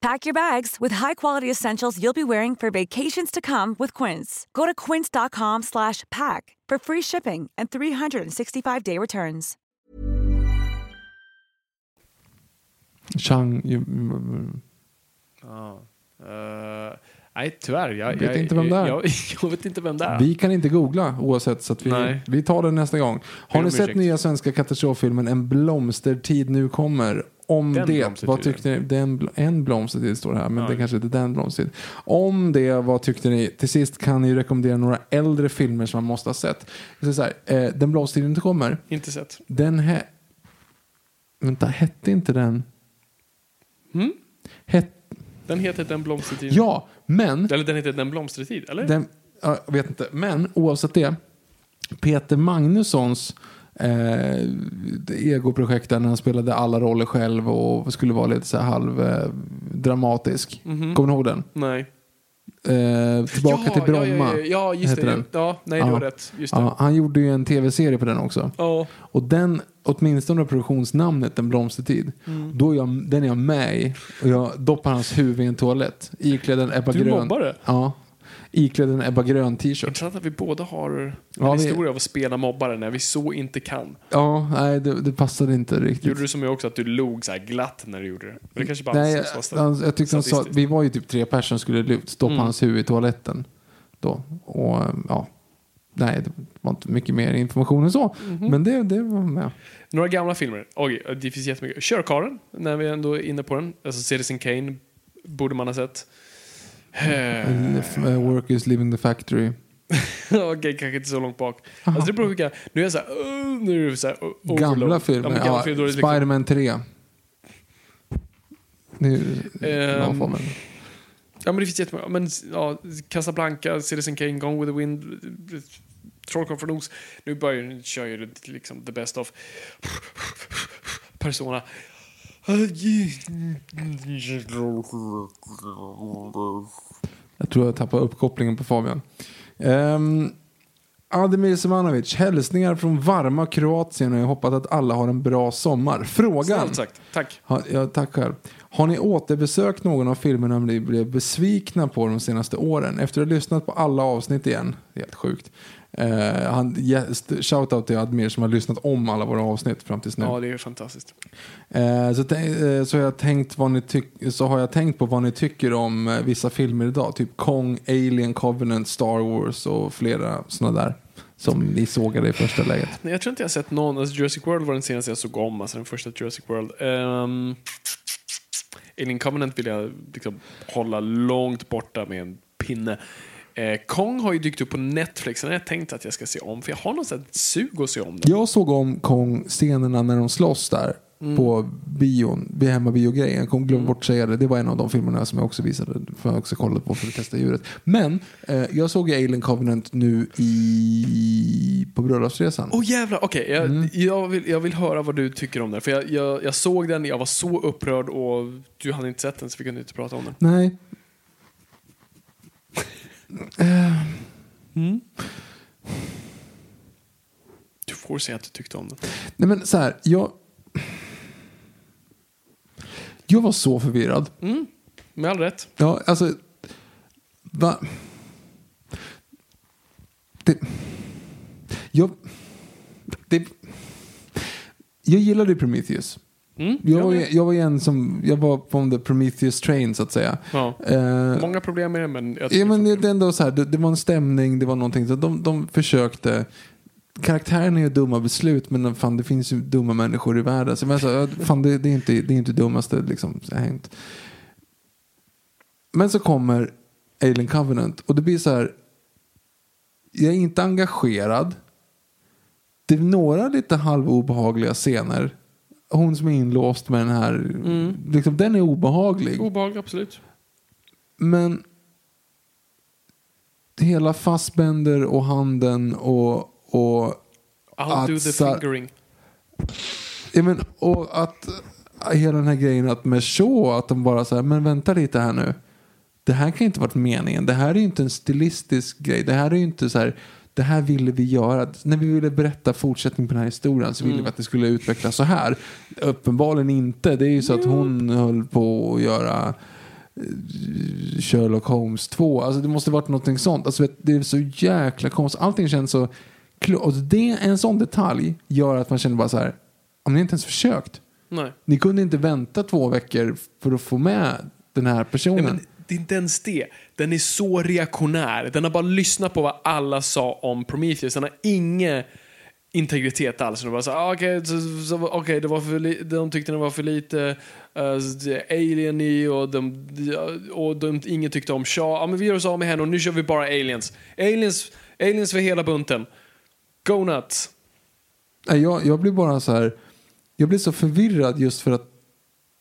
Pack your bags with high-quality essentials you'll be wearing for vacations to come with Quince. Go to quince.com slash pack for free shipping and 365-day returns. Chang. Ja. Eh, Nej, tyvärr. Jag, Vet inte vem det är. Jag, jag vet inte vem det är. Vi kan inte googla oavsett så att vi, Nej. vi tar det nästa gång. Har ni sett nya svenska katastroffilmen En blomstertid nu kommer? Om Den det, blomstertid, vad tyckte ni? Den, en blomstertid står det här, men Ja. det kanske inte är den blomstertid. Om det, vad tyckte ni? Till sist kan ni rekommendera några äldre filmer som man måste ha sett. Så så här, eh, den blomstertiden inte kommer, Inte sett. den he... Vänta, hette inte den? Mm? Het... Den heter Den blomstertid. Ja, men... Eller den heter Den blomstertid, eller? Den, ja, jag vet inte. Men oavsett det. Peter Magnussons eh, egoprojekt där när han spelade alla roller själv och skulle vara lite så här halv eh, dramatisk. Mhm. Kommer ni ihåg den? Nej. Eh, tillbaka ja, till Bromma. Ja, ja, ja just det. den. Ja, nej, du har rätt. Ja, han gjorde ju en tv-serie på den också. Ja. Och den, åtminstone produktionsnamnet En blomstertid, Mm. då är jag, den är jag med i. Och jag doppar hans huvud i en toalett. Iklädd en Ebba Du Grön. mobbar det? Ja. Iklädd en Ebba Grön t-shirt. Intressant att vi båda har en Ja, vi- historia av att spela mobbare när vi så inte kan. Ja, nej det, det passade inte riktigt. Gjorde du som jag också, att du log så här glatt när du gjorde det? Men det kanske bara Nej, så- han, jag tyckte han sa vi var ju typ tre personer som skulle stoppa Mm. hans huvud i toaletten. Då. Och ja, nej, det var inte mycket mer information än så. Mhm. Men det, det var med. Några gamla filmer. Oj, det finns jättemycket. Körkaren, när vi ändå är inne på den. Alltså Citizen Kane borde man ha sett. Eh, Uh, Workers leaving the factory. Okej, kanske inte så långt bak. Alltså det beror vilka... Nu är jag så här... Uh, nu är det så här overload. Gamla filmer. Ja, gamla filmer liksom- Spiderman 3. Det är ju Ehm, någon form av- Ja, men det finns jättemånga. Men ja, Casablanca, Citizen Kane, Gone with the Wind, Trollkarlen från Oz. Nu börjar nu kör ju liksom the best of Persona. Jag tror jag tappade uppkopplingen på Fabian. Um, Ademir Semanovic, hälsningar från varma Kroatien och jag hoppas att alla har en bra sommar. Frågan. Sagt. Tack. Ha, ja, tack själv. Har ni återbesökt någon av filmerna ni blev besvikna på de senaste åren? Efter att ha lyssnat på alla avsnitt igen, helt sjukt. Eh, han, yes, shoutout till Admir som har lyssnat om alla våra avsnitt fram tills nu. Ja, det är fantastiskt. Eh, så, eh, så, har jag tänkt vad ni så har jag tänkt på vad ni tycker om vissa filmer idag. Typ Kong, Alien, Covenant, Star Wars och flera sådana där. Som ni sågade i första läget. Nej, jag tror inte jag har sett någon. Alltså Jurassic World var den senaste jag såg om, alltså den första Jurassic World. Um, Alien Covenant vill jag liksom hålla långt borta med en pinne. Eh, Kong har ju dykt upp på Netflix, den har jag tänkt att jag ska se om, för jag har något sånt sug att se om den. Jag såg om Kong-scenerna när de slåss där. Mm. På bion, vid hemmabiogrejen. Jag kom glömde bort säga det. Det var en av de filmerna som jag också visade. För jag också kollat på för att testa djuret. Men eh, jag såg Alien Covenant nu i, på bröllopsresan. Åh oh, jävlar, okej. jag, Mm. jag, vill, jag vill höra vad du tycker om den. För jag, jag, jag såg den, jag var så upprörd och du hade inte sett den så vi kunde inte prata om den. Nej. Eh, Du får säga att du tyckte om den. Nej men så här, jag... Jag var så förvirrad. Mm, med all rätt. Ja, alltså... Va? Det... Jag... Det... Jag gillade Prometheus. Mm, Jag var, jag var en som, jag var på the Prometheus train så att säga. Ja. Eh, Många problem med det, men Ja, men det det, ändå så här, det, det var en stämning, det var någonting. Så de, de försökte. Karaktärerna gör dumma beslut, men fan, det finns ju dumma människor i världen. Så jag sa, fan, det, det, är inte, det är inte dummaste liksom, hänt. Men så kommer Alien Covenant och det blir så här. Jag är inte engagerad. Det är några lite halvobehagliga scener. Hon som är inlåst med den här, liksom, den är obehaglig. Obehagligt, absolut. Men hela Fassbender och handen och, och I'll do the fingering. Ja, men, och att hela den här grejen att med Shaw, att de bara här, men vänta lite här nu. Det här kan inte varit meningen. Det här är ju inte en stilistisk grej. Det här är ju inte så här, det här ville vi göra. När vi ville berätta fortsättning på den här historien så ville Mm. vi att det skulle utvecklas så här. Uppenbarligen inte. Det är ju så att hon höll på att göra eh, Sherlock Holmes 2. Alltså det måste varit någonting sånt. Alltså det är så jäkla konstigt. Allting känns så... Och det, en sån detalj gör att man känner bara så här. Om ni inte ens försökt. Nej. Ni kunde inte vänta två veckor för att få med den här personen. Nej, det är inte ens det. Den är så reaktionär. Den har bara lyssnat på vad alla sa om Prometheus. Den har ingen integritet alls. De bara så, ah, okej, så, så, det var för li- de tyckte den var för lite uh, alien i och, de, och de, ingen tyckte om Shaw. Ja, men vi gör oss av med henne och nu kör vi bara aliens. Aliens, aliens för hela bunten. Go nuts. Jag, jag blir bara så här, jag blir så förvirrad just för att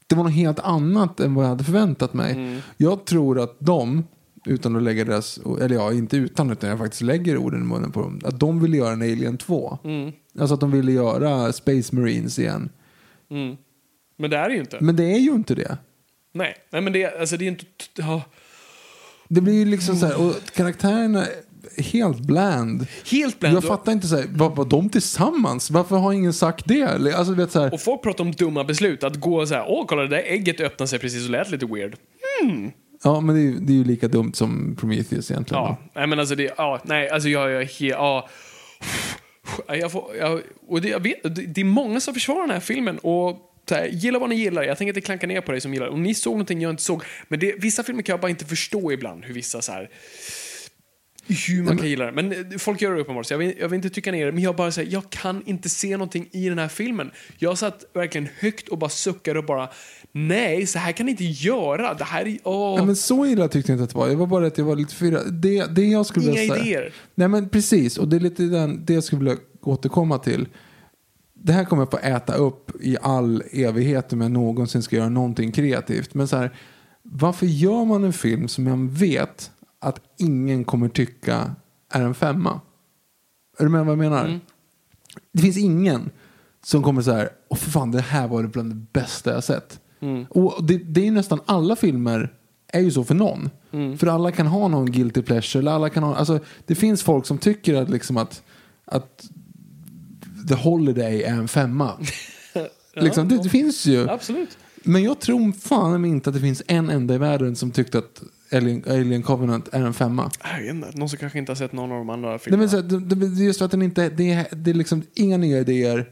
det var något helt annat än vad jag hade förväntat mig. Mm. Jag tror att de, utan att lägga deras, eller ja, inte utan utan jag faktiskt lägger orden i munnen på dem, att de ville göra en Alien 2. Mm. Alltså att de ville göra Space Marines igen. Men det är det ju inte. Men det är ju inte det. Nej, nej men det, alltså, det är inte... Ja. Det blir ju liksom så här, och karaktärerna är helt bland. Helt bland. Jag fattar inte så här, vad var de tillsammans? Varför har ingen sagt det? Alltså, vet, så här, Och folk pratar om dumma beslut. Att gå så här, åh kolla det där ägget öppnade sig precis och lät lite weird. ja, men det är, ju- det är ju lika dumt som Prometheus egentligen. Ja, nej men alltså det, ja, nej alltså jag, jag ja. Jag får, jag, och det, jag vet, det, är många som försvarar den här filmen och här, gilla vad ni gillar. Jag tänker inte klanka ner på dig som gillar. Och ni såg någonting jag inte såg. Men det, vissa filmer kan jag bara inte förstå ibland hur vissa så här hur man kan gilla det. Men eh, folk gör det uppenbart, så jag vill, jag vill inte tycka ner det. Men jag bara säger, jag kan inte se någonting i den här filmen. Jag satt verkligen högt och bara suckade och bara, nej, så här kan ni inte göra. Det här är, åh. Ja, men så illa tyckte jag inte att det var. Det var bara att jag var lite förvirrad. Det, det jag skulle Inga vilja säga- idéer. Nej men precis, och det är lite den, det jag skulle vilja återkomma till. Det här kommer jag få äta upp i all evighet om jag någonsin ska göra någonting kreativt. Men så här, varför gör man en film som jag vet att ingen kommer tycka är en femma? Är du med vad jag menar? Mm. Det finns ingen som kommer så här, åh för fan det här var det bland det bästa jag sett. Mm. Och det, det är nästan alla filmer är ju så för någon. Mm. För alla kan ha någon guilty pleasure. Eller alla kan ha, alltså, det finns folk som tycker att, liksom att, att The Holiday är en femma. liksom, det, det finns ju. Absolut. Men jag tror fan inte att det finns en enda i världen som tyckte att Alien, Alien Covenant är en femma. Jag vet inte, någon som kanske inte har sett någon av de andra Nej, filmerna. men så, här, det, det, just att den inte, det är, det är liksom inga nya idéer.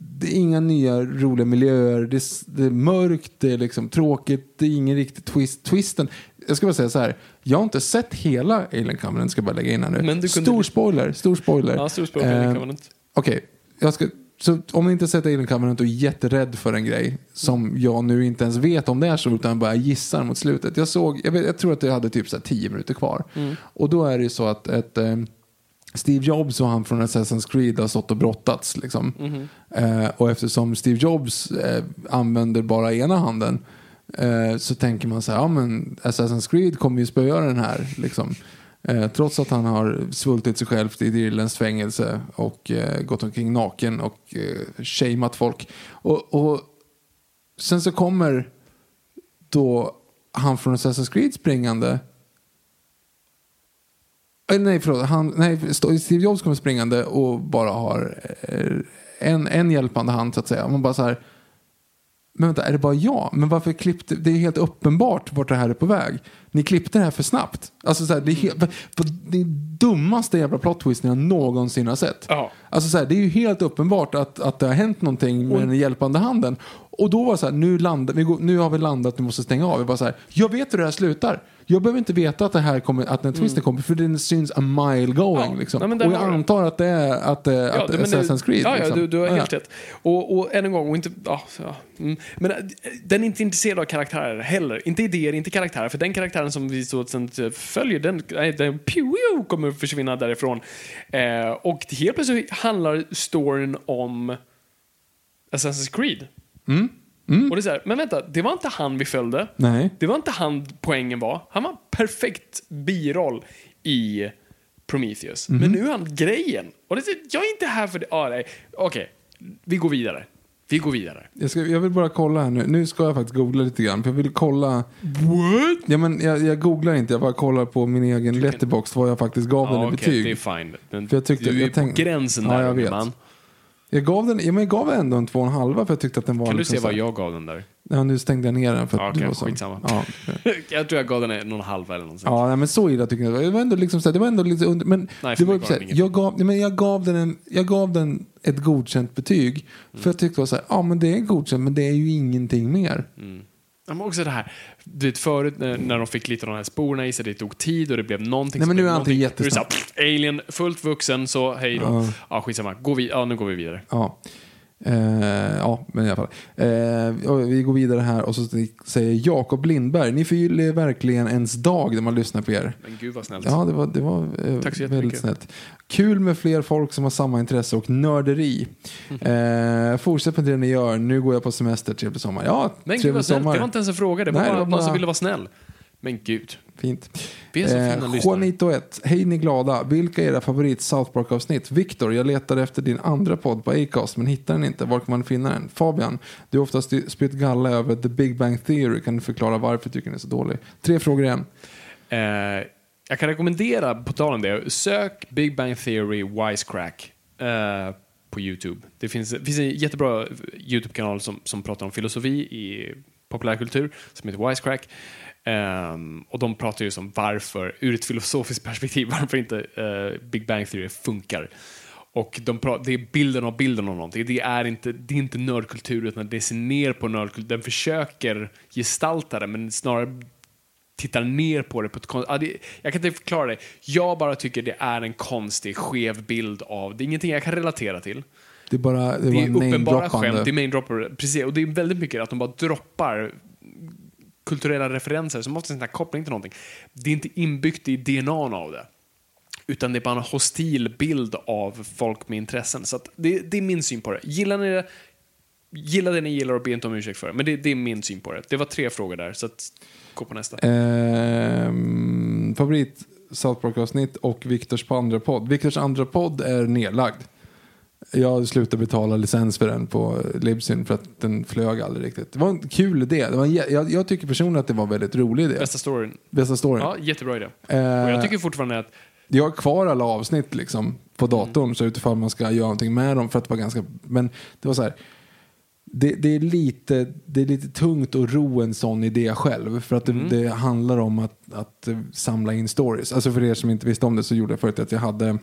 Det är inga nya roliga miljöer. Det är, det är mörkt, det är liksom tråkigt, det är ingen riktig twist. Twisten, jag ska bara säga så här. Jag har inte sett hela Alien Covenant, ska jag bara lägga in här nu. Men du kunde- Stor spoiler, stor spoiler. Ja, stor spoiler, Alien Eh, Covenant. Okej, jag ska... Så om ni inte sett Alien Covenant och är jätterädd för en grej som jag nu inte ens vet om det är så utan bara gissar mot slutet. Jag såg, jag, vet, jag tror att jag hade typ så här 10 minuter kvar. Och då är det ju så att ett, eh, Steve Jobs och han från Assassin's Creed har stått och brottats. Liksom. Eh, och eftersom Steve Jobs eh, använder bara ena handen eh, så tänker man så här, ja men Assassin's Creed kommer ju spöa den här. Liksom. Eh, trots att han har svultit sig själv i ett irländskt fängelse och eh, gått omkring naken och eh, shameat folk. Och, och sen så kommer då han från Assassin's Creed springande Eh, Nej, förlåt. Han, nej, Steve Jobs kommer springande och bara har eh, en, en hjälpande hand så att säga. Man bara så här, men vänta, är det bara jag? Men varför klippte, det är helt uppenbart vart det här är på väg. Ni klippte det här för snabbt. Alltså så här, det är helt, det är dummaste jävla plot twisten jag någonsin har sett. Ja. Alltså så här, det är ju helt uppenbart att, att det har hänt någonting med den hjälpande handen. Och då var det så här, nu, vi går, nu har vi landat, vi måste stänga av. Jag, bara så här, jag vet hur det här slutar. Jag behöver inte veta att det här kommer, att den twisten kommer, för den syns a mile going. Mm. Ja, Liksom. nej, och jag antar att det är att, eh, att men Assassin's Creed. Ja, ja liksom. du, du har Ja, helt ja. rätt. Och, och än en gång, och inte, ja, ja, mm. men äh, den är inte intresserad av karaktärer heller. Inte idéer, inte karaktärer. För den karaktären som vi så sen följer, den, nej, den pew, pew, kommer försvinna därifrån. Eh, och helt plötsligt handlar storyn om Assassin's Creed. Och det är så här, men vänta, det var inte han vi följde. Nej. Det var inte han poängen var. Han var en perfekt biroll i Prometheus. Mhm. Men nu är han grejen. Och det, jag är inte här för det. Ah, nej. Okej, vi går vidare. Vi går vidare. Jag, ska, jag vill bara kolla här nu. Nu ska jag faktiskt googla lite grann. För jag vill kolla. What? Ja, men jag, jag googlar inte. Jag bara kollar på min egen letterbox vad jag faktiskt gav den i Ja, okej, betyg. det är fine. Men För jag tyckte- du är jag på tänk- gränsen Ja, där, jag vet. man. Jag gav den, ja, men jag gav ändå en två och en halva för jag tyckte att den var Kan du liksom se vad jag gav den där? Ja, nu stängde jag ner den för att Ja, du var så. skitsamma. Ja, jag tror jag gav den en och en halv eller något sånt. ja nej, men så illa tycker jag det var. ändå liksom så här, det var ändå lite under, men Nej, det var inget. jag gav, nej, men jag gav den en, jag gav den ett godkänt betyg. Mm. För jag tyckte det var så här, ja men det är godkänt men det är ju ingenting mer. Men också det här, du vet förut när, när de fick lite av de här sporerna i sig, det tog tid och det blev någonting. Nej, men nu är allting jättesnabbt. Alien, fullt vuxen, så hej då. Ja. Ja, skitsamma. Gå vi, ja, nu går vi vidare. Ja. Eh, ja, men i alla fall. Eh, vi går vidare här och så säger Jakob Lindberg, ni förgyller verkligen ens dag när man lyssnar på er. Men gud vad snällt. Ja, det var, det var eh, Tack så väldigt snällt. Kul med fler folk som har samma intresse och nörderi. Mhm. Eh, fortsätt med det ni gör. Nu går jag på semester. Trevlig sommar. Ja, Men gud trevlig vad snällt, sommar. det var inte ens en fråga, det var Nej, bara någon som ville vara snäll. Men gud. Fint. Vi är så fina Eh, lyssnare. Juanito 1. Hej ni glada. Vilka är era favorit South Park-avsnitt? Viktor, jag letade efter din andra podd på Acast men hittar den inte. Var kan man finna den? Fabian, du har oftast spytt galla över The Big Bang Theory. Kan du förklara varför tycker den är så dålig? Tre frågor igen. Eh, jag kan rekommendera, på tal om det, sök Big Bang Theory Wisecrack eh, på YouTube. Det finns, det finns en jättebra YouTube-kanal som, som pratar om filosofi i populärkultur som heter Wisecrack. Ehm, och de pratar ju om varför, ur ett filosofiskt perspektiv, varför inte eh, Big Bang Theory funkar. Och de pra- det är bilden av bilden av någonting. Det är inte, det är inte nördkultur, utan det ser ner på nördkultur. Den försöker gestalta det, men snarare tittar ner på det på ett konstigt... Ja, det, jag kan inte förklara det. Jag bara tycker det är en konstig, skev bild av... Det är ingenting jag kan relatera till. Det är bara, det Det är uppenbara skämt, det är main dropper, precis. Och det är väldigt mycket att de bara droppar kulturella referenser som oftast inte har koppling till någonting. Det är inte inbyggt i DNA av det. Utan det är bara en hostil bild av folk med intressen. Så att det, det är min syn på det. Gillar ni det, gilla det ni gillar och be inte om ursäkt för det. Men det, det är min syn på det. Det var tre frågor där, så att, gå på nästa. Ehm, favorit South Park-avsnitt och Viktors på andra podd. Viktors andra podd är nedlagd. Jag slutade betala licens för den på Libsyn för att den flög aldrig riktigt. Det var en kul idé. Det var en, jag, jag tycker personligen att det var en väldigt rolig idé. Bästa storyn. Bästa storyn. Ja, jättebra idé. Eh, Och jag tycker fortfarande att Jag har kvar alla avsnitt liksom på datorn så utifall man ska göra någonting med dem för att det var ganska, men det var så här. Det, det, är lite, det är lite tungt att ro en sån idé själv för att det, det handlar om att, att samla in stories. Alltså för er som inte visste om det så gjorde jag förut att jag hade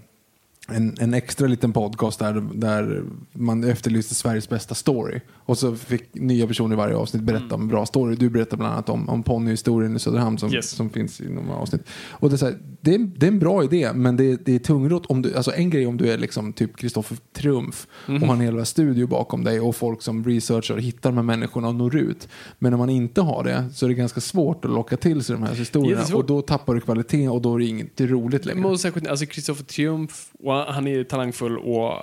en, en extra liten podcast där, där man efterlyste Sveriges bästa story. Och så fick nya personer i varje avsnitt berätta om en bra story. Du berättade bland annat om, om ponnyhistorien i Söderhamn som, Yes. som finns i några avsnitt. Och det, är här, det, är, det är en bra idé men det, det är tungrot. Om du, alltså en grej om du är liksom typ Kristoffer Triumf och har en hel studio bakom dig och folk som researchar och hittar de här människorna och når ut. Men om man inte har det så är det ganska svårt att locka till sig de här historierna och då tappar du kvalitet och då är det inget roligt längre. Särskilt, alltså Kristoffer Triumf, och han är talangfull och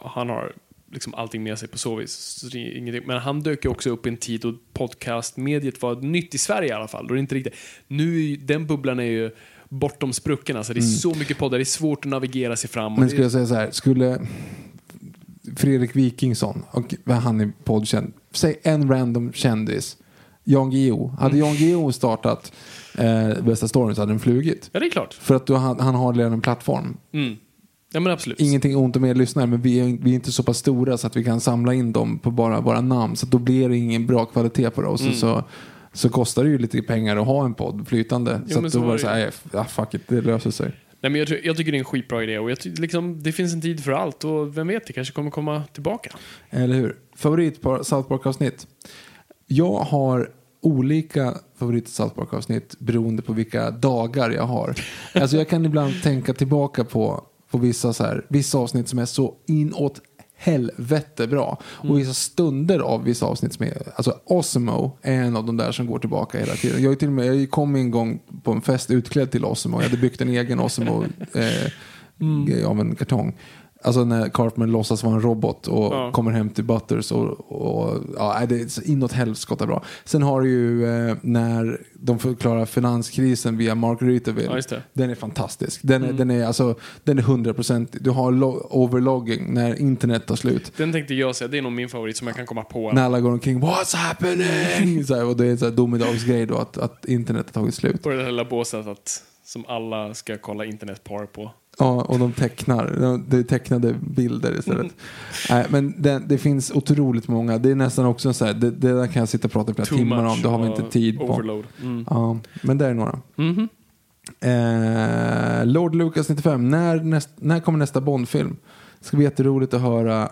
han har liksom allting med sig på så vis. Men han dök ju också upp i en tid då podcastmediet var nytt i Sverige i alla fall. Då är det inte riktigt, nu, den bubblan är ju bortom spruckorna. Så det är så mycket poddar, det är svårt att navigera sig fram. Men skulle jag säga så här, skulle Fredrik Wikingsson, och han är poddkänd, säg en random kändis, Jan Guillou. Hade Jan Guillou startat eh, Bästa storyn så hade den flugit. Ja, det är klart. För att då, han, han har redan en plattform. Mm. Ja, men absolut. Ingenting ont om er lyssnare, men vi är, vi är inte så pass stora så att vi kan samla in dem på bara våra namn. Så då blir det ingen bra kvalitet på det. Och så, så, så kostar det ju lite pengar att ha en podd flytande. Jo, så att så då var det så här, ja fuck it, det löser sig. Nej, men jag, jag tycker det är en skitbra idé och jag liksom, det finns en tid för allt och vem vet, det kanske kommer komma tillbaka. Eller hur? Favorit på South Park-avsnitt? Jag har olika favorit South Park-avsnitt beroende på vilka dagar jag har. Alltså jag kan ibland tänka tillbaka på, på vissa, så här, vissa avsnitt som är så inåt helvete bra. Och vissa stunder av vissa avsnitt som är, alltså Osmo är en av de där som går tillbaka hela tiden. Jag, är till och med, jag kom en gång på en fest utklädd till Osmo. Jag hade byggt en egen Osmo eh, av en kartong. Alltså när Cartman låtsas vara en robot och Ja. kommer hem till Butters och, och ja, det är inåt helskotta bra. Sen har du ju eh, när de förklarar finanskrisen via Mark Rytterville. Ja. Den är fantastisk. Den är, den är, alltså, den är 100%. Du har lo- overlogging när internet tar slut. Den tänkte jag säga, det är nog min favorit som jag kan komma på. När alla går omkring What's happening? Så här, och det är en domedagsgrej då att, att internet har tagit slut. På det där lilla båset att, som alla ska kolla internetpar på. Ja, och de tecknar. De- Det är tecknade bilder istället. Nej, men det, det finns otroligt många. Det är nästan också så här, det, det där kan jag sitta och prata i flera Too timmar om. Det har vi inte tid på. Overload. Mm. Ja, men det är några. Mhm. Eh, Lord Lucas 95. När, näst, när kommer nästa Bondfilm? Det ska bli jätteroligt att höra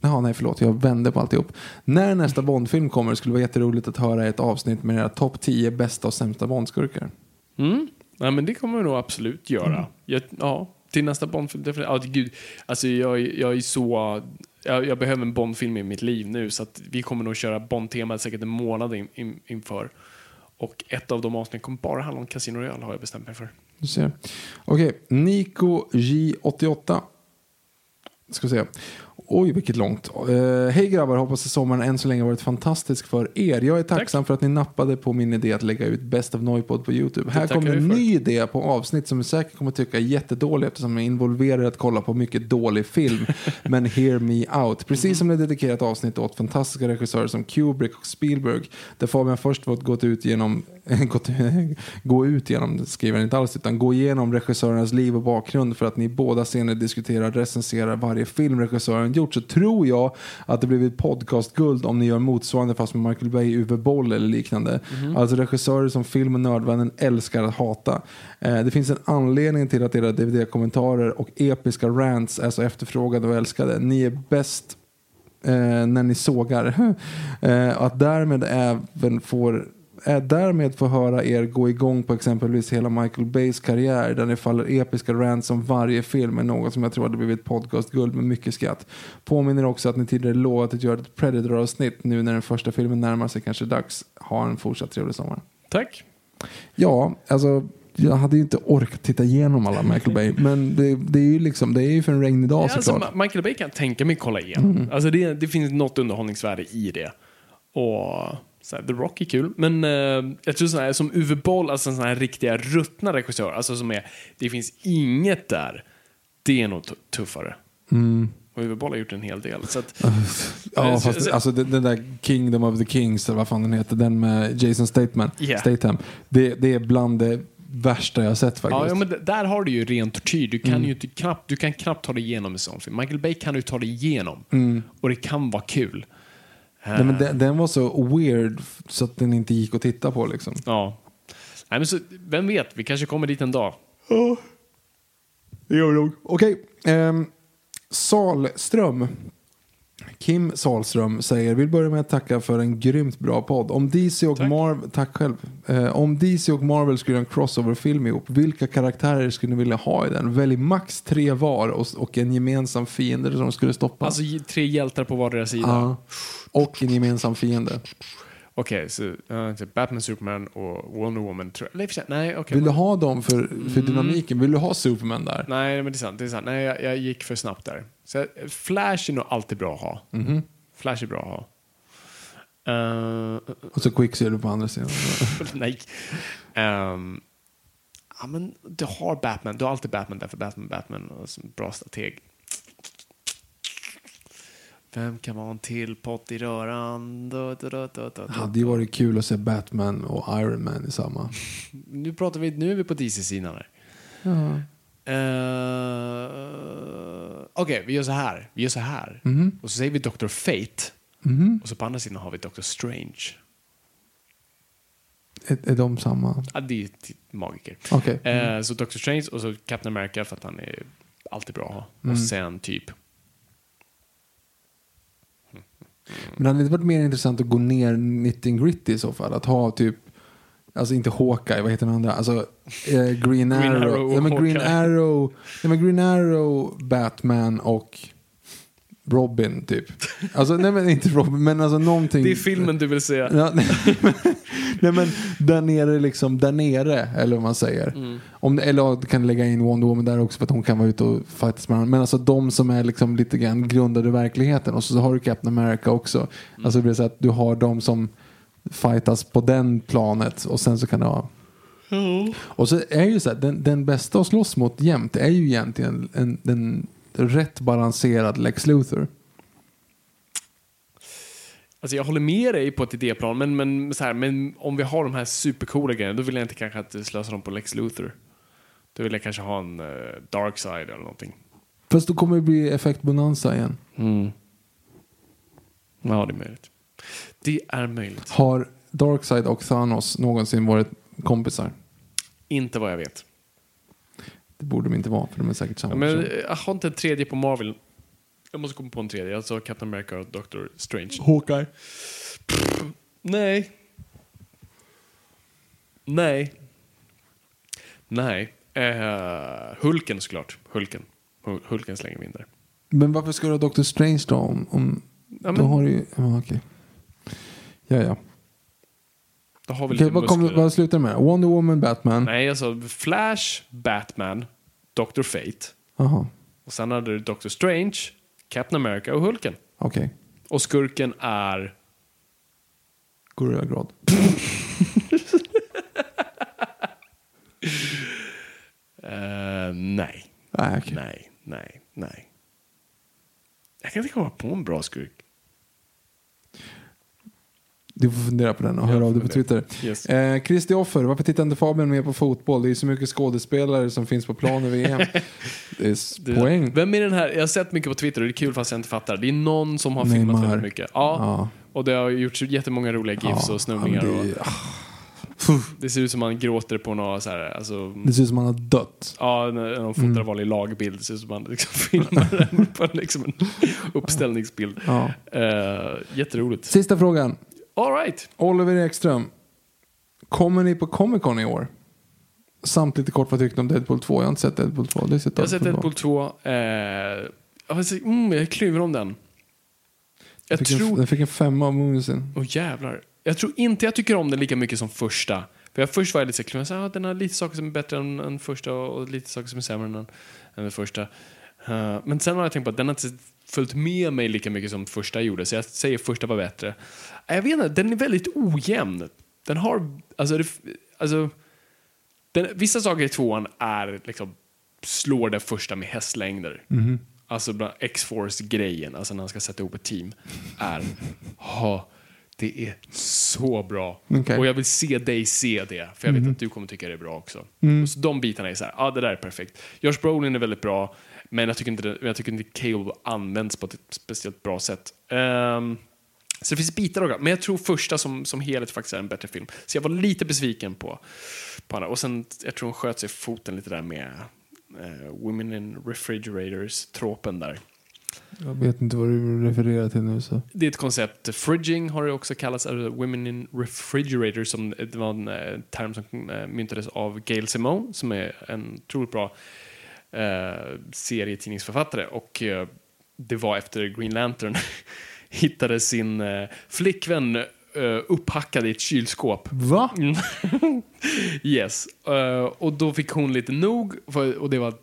Jaha, nej förlåt, jag vände på alltihop. När nästa Bondfilm kommer skulle det vara jätteroligt att höra ett avsnitt med era topp 10 bästa och sämsta Bondskurkar. Mm. Ja, men det kommer vi nog absolut göra. Jag, ja, till nästa Bondfilm. definitivt. Ja, gud. Alltså, jag, jag är så... Jag, jag behöver en Bondfilm i mitt liv nu så vi kommer nog köra Bond-temat säkert en månad in, in, inför. Och ett av de avsnitten kommer bara handla om Casino Royale har jag bestämt mig för. Du ser. Okej, Nico J88. Ska vi se. Oj, vilket långt. Eh, Hej grabbar, hoppas att sommaren än så länge varit fantastisk för er. Jag är tacksam för att ni nappade på min idé att lägga ut Best of Noipod på YouTube. Här kommer en ny idé på avsnitt som ni säkert kommer tycka är jättedålig eftersom jag är involverad i att kolla på mycket dålig film. Men hear me out. Precis som det är dedikerat avsnitt åt fantastiska regissörer som Kubrick och Spielberg. Där Fabian först fått gått ut genom gått, gå ut genom, skriver han inte alls, utan gå igenom regissörernas liv och bakgrund för att ni båda scener diskuterar recenserar varje film regissören gjort så tror jag att det blivit podcastguld om ni gör motsvarande fast med Michael Bay, Uwe Boll eller liknande. Alltså regissörer som film och nördvännen älskar att hata. Eh, det finns en anledning till att era DVD-kommentarer och episka rants är så efterfrågade och älskade. Ni är bäst eh, när ni sågar. eh, att därmed även får därmed få höra er gå igång på exempelvis hela Michael Bays karriär där ni faller episka rants om varje film är något som jag tror hade blivit podcastguld med mycket skratt. Påminner också att ni tidigare lovat att göra ett Predator-avsnitt nu när den första filmen närmar sig kanske dags. Ha en fortsatt trevlig sommar. Tack. Ja, alltså jag hade ju inte orkat titta igenom alla Michael Bay men det, det är ju liksom, det är ju för en regnig dag Ja, alltså, såklart. Ma- Michael Bay kan jag tänka mig kolla igenom. Alltså, det, det finns något underhållningsvärde i det. Och så här, The Rock är kul. Men eh, jag tror sån här, som Uwe Boll, alltså sån här riktiga ruttna regissör, alltså som är, det finns inget där. Det är nog tu- tuffare. Och Uwe Boll har gjort en hel del. Så att, Ja, så- fast så- alltså den, den där Kingdom of the Kings, eller vad fan den heter, den med Jason Statham, Yeah. Statham det, det är bland det värsta jag har sett faktiskt. ja, ja, men där har du ju ren tortyr. Du kan Mm. ju inte knappt, du kan knappt ta dig igenom en sån film. Michael Bay kan du ta dig igenom. Mm. Och det kan vara kul. Nej, men den, den var så weird så att den inte gick att titta på liksom. Ja. Nej, men så, vem vet, vi kanske kommer dit en dag. Det gör vi nog. Okej. ehm, Salström. Kim Salström säger, vill börja med att tacka för en grymt bra podd. Om DC och Marvel, tack själv. Eh, om DC och Marvel skulle göra en crossover-film ihop, vilka karaktärer skulle ni vilja ha i den? Välj max tre var och, och en gemensam fiende som skulle stoppa. Alltså tre hjältar på vardera sida. ja. Och en gemensam fiende. Okej, så uh, typ Batman, Superman och Wonder Woman. Tror jag. För Nej, okej. Vill du ha dem för, för dynamiken? Vill du ha Superman där? Nej, men det är sant. Det är sant. Nej, jag, jag gick för snabbt där. Så, Flash är nog alltid bra att ha. Mhm. Flash är bra att ha. Eh, Och så Quicksilver på andra sidan. nej. Ehm, ja, men du har Batman. Du har alltid Batman därför Batman Batman och bra strateg. Vem kan vara en till pott i röran? Da, da, da, da, da, Det hade ju varit kul att se Batman och Iron Man i samma. Nu pratar vi, nu är vi på DC-sidan här. Eh, Okej, vi gör så här. Vi gör så här. Mhm. Och så säger vi Dr. Fate. Och så på andra sidan har vi Dr. Strange. Är, är de samma? Ja, det är magiker. Okej. Eh, så Dr. Strange och så Captain America för att han är alltid bra att ha. Mm. Och sen typ... Men det hade inte varit mer intressant att gå ner 90 gritty i så fall? Att ha typ, alltså inte Hawkeye, vad heter den andra? Alltså eh, Green Arrow. Arrow och ja, men Green. Arrow. Ja, men Green Arrow, Batman och Robin typ. Alltså nej men inte Robin, men alltså någonting. Det är filmen du vill se. Ja, nej, men, nej men där nere liksom, där nere eller vad man säger. Mm. Om, eller ja, du kan lägga in Wonder Woman där också för att hon kan vara ute och fightas med varandra. Men alltså de som är liksom lite grann grundade i verkligheten. Och så, så har du Captain America också. Mm. Alltså det blir så att du har de som fightas på den planet och sen så kan det vara och så är ju så här, den, den bästa att slåss mot jämt är ju egentligen en, en rätt balanserad Lex Luthor. Alltså jag håller med dig på ett idéplan, men, men, så här, men om vi har de här supercoola grejerna, då vill jag inte kanske att slösa dem på Lex Luthor. Då vill jag kanske ha en uh, Dark Side eller någonting. Fast då kommer det bli effektbonanza igen. Ja, det är möjligt. Det är möjligt. Har Darkseid och Thanos någonsin varit kompisar? Inte vad jag vet. Det borde de inte vara, för de är säkert samma Ja, men person. jag har inte en tredje på Marvel. Jag måste komma på en tredje. Alltså Captain America och Doctor Strange. Hawkeye. Nej. Nej. Nej. Eh, Hulken såklart. Hulken. Hul- Hulken slänger vi in där. Men varför ska du ha Doctor Strange då? Om, om, Ja, då men, har du ju... Ja, okej. Ja, ja. då har vi Okej, lite vad, kommer- muskler. vad slutar det med? Wonder Woman, Batman? Nej, alltså Flash, Batman, Doctor Fate. Jaha, Och sen hade du Doctor Strange, Captain America och Hulken. okej. Och skurken är... Gorilla Grodd. eh, nej. Nej, okej. Nej, nej, nej. Jag kan inte komma på en bra skurk. Du får fundera på den och höra av dig på. Twitter. Yes. Eh, Christer Offer, varför tittar inte Fabian mer på fotboll? Det är så mycket skådespelare som finns på plan i VM. det är Det- poäng. Vem är den här? Jag har sett mycket på Twitter och det är kul fast jag inte fattar. Det är någon som har Neymar. filmat väldigt mycket. Ja. Ja. Och det har gjorts jättemånga roliga gifs Ja, och snurrningar. ja, och det, det ser ut som man gråter på något så här, alltså, det ser ut som han har dött. Ja, när de fotar Mm. vanlig lagbild. Det ser ut som man liksom filmar den på en, liksom en uppställningsbild. Ja. Uh, jätteroligt. Sista frågan. All right. Oliver Ekström. Kommer ni på Comic Con i år? Samt lite kort vad tyckte om Deadpool 2? Jag har inte sett Deadpool 2. Det Jag har sett Deadpool 2. Uh, jag, har sett- mm, jag är kluven om den. Jag en, tror... den fick en femma av Moonsin. Åh jävlar. Jag tror inte jag tycker om den lika mycket som första. För jag först var jag lite så kluven. Jag sa, ah, den har lite saker som är bättre än, än första och, och lite saker som är sämre än, än den första. Eh, men sen har jag tänkt på att den har inte följt med mig lika mycket som första gjorde. Så jag säger första var bättre. Jag vet inte, den är väldigt ojämn. Den har, alltså, det, alltså den, vissa saker i tvåan är liksom, slår den första med hästlängder. Alltså bland X-Force-grejen, alltså när han ska sätta ihop ett team, är, ha, det är så bra. Okej. Och jag vill se dig se det, för jag vet att du kommer tycka det är bra också. Så de bitarna är så här, ja det där är perfekt. Josh Brolin är väldigt bra, men jag tycker inte, det- jag tycker inte Cable används på ett speciellt bra sätt. Ehm, så det finns bitar av det, men jag tror första som, som helhet faktiskt är en bättre film. Så jag var lite besviken på, på andra. Och sen, jag tror hon sköt sig foten lite där med eh, Women in Refrigerators-tropen där. Jag vet inte vad du refererar till nu. Så. Det är ett koncept. Fridging har det också kallats, alltså Women in Refrigerators, som det var en eh, term som eh, myntades av Gail Simone, som är en otroligt bra eh, serietidningsförfattare. Och eh, det var efter Green Lantern hittade sin eh, flickvän eh, upphackad i ett kylskåp. Va? Yes. Eh, och då fick hon lite nog. För, och det var,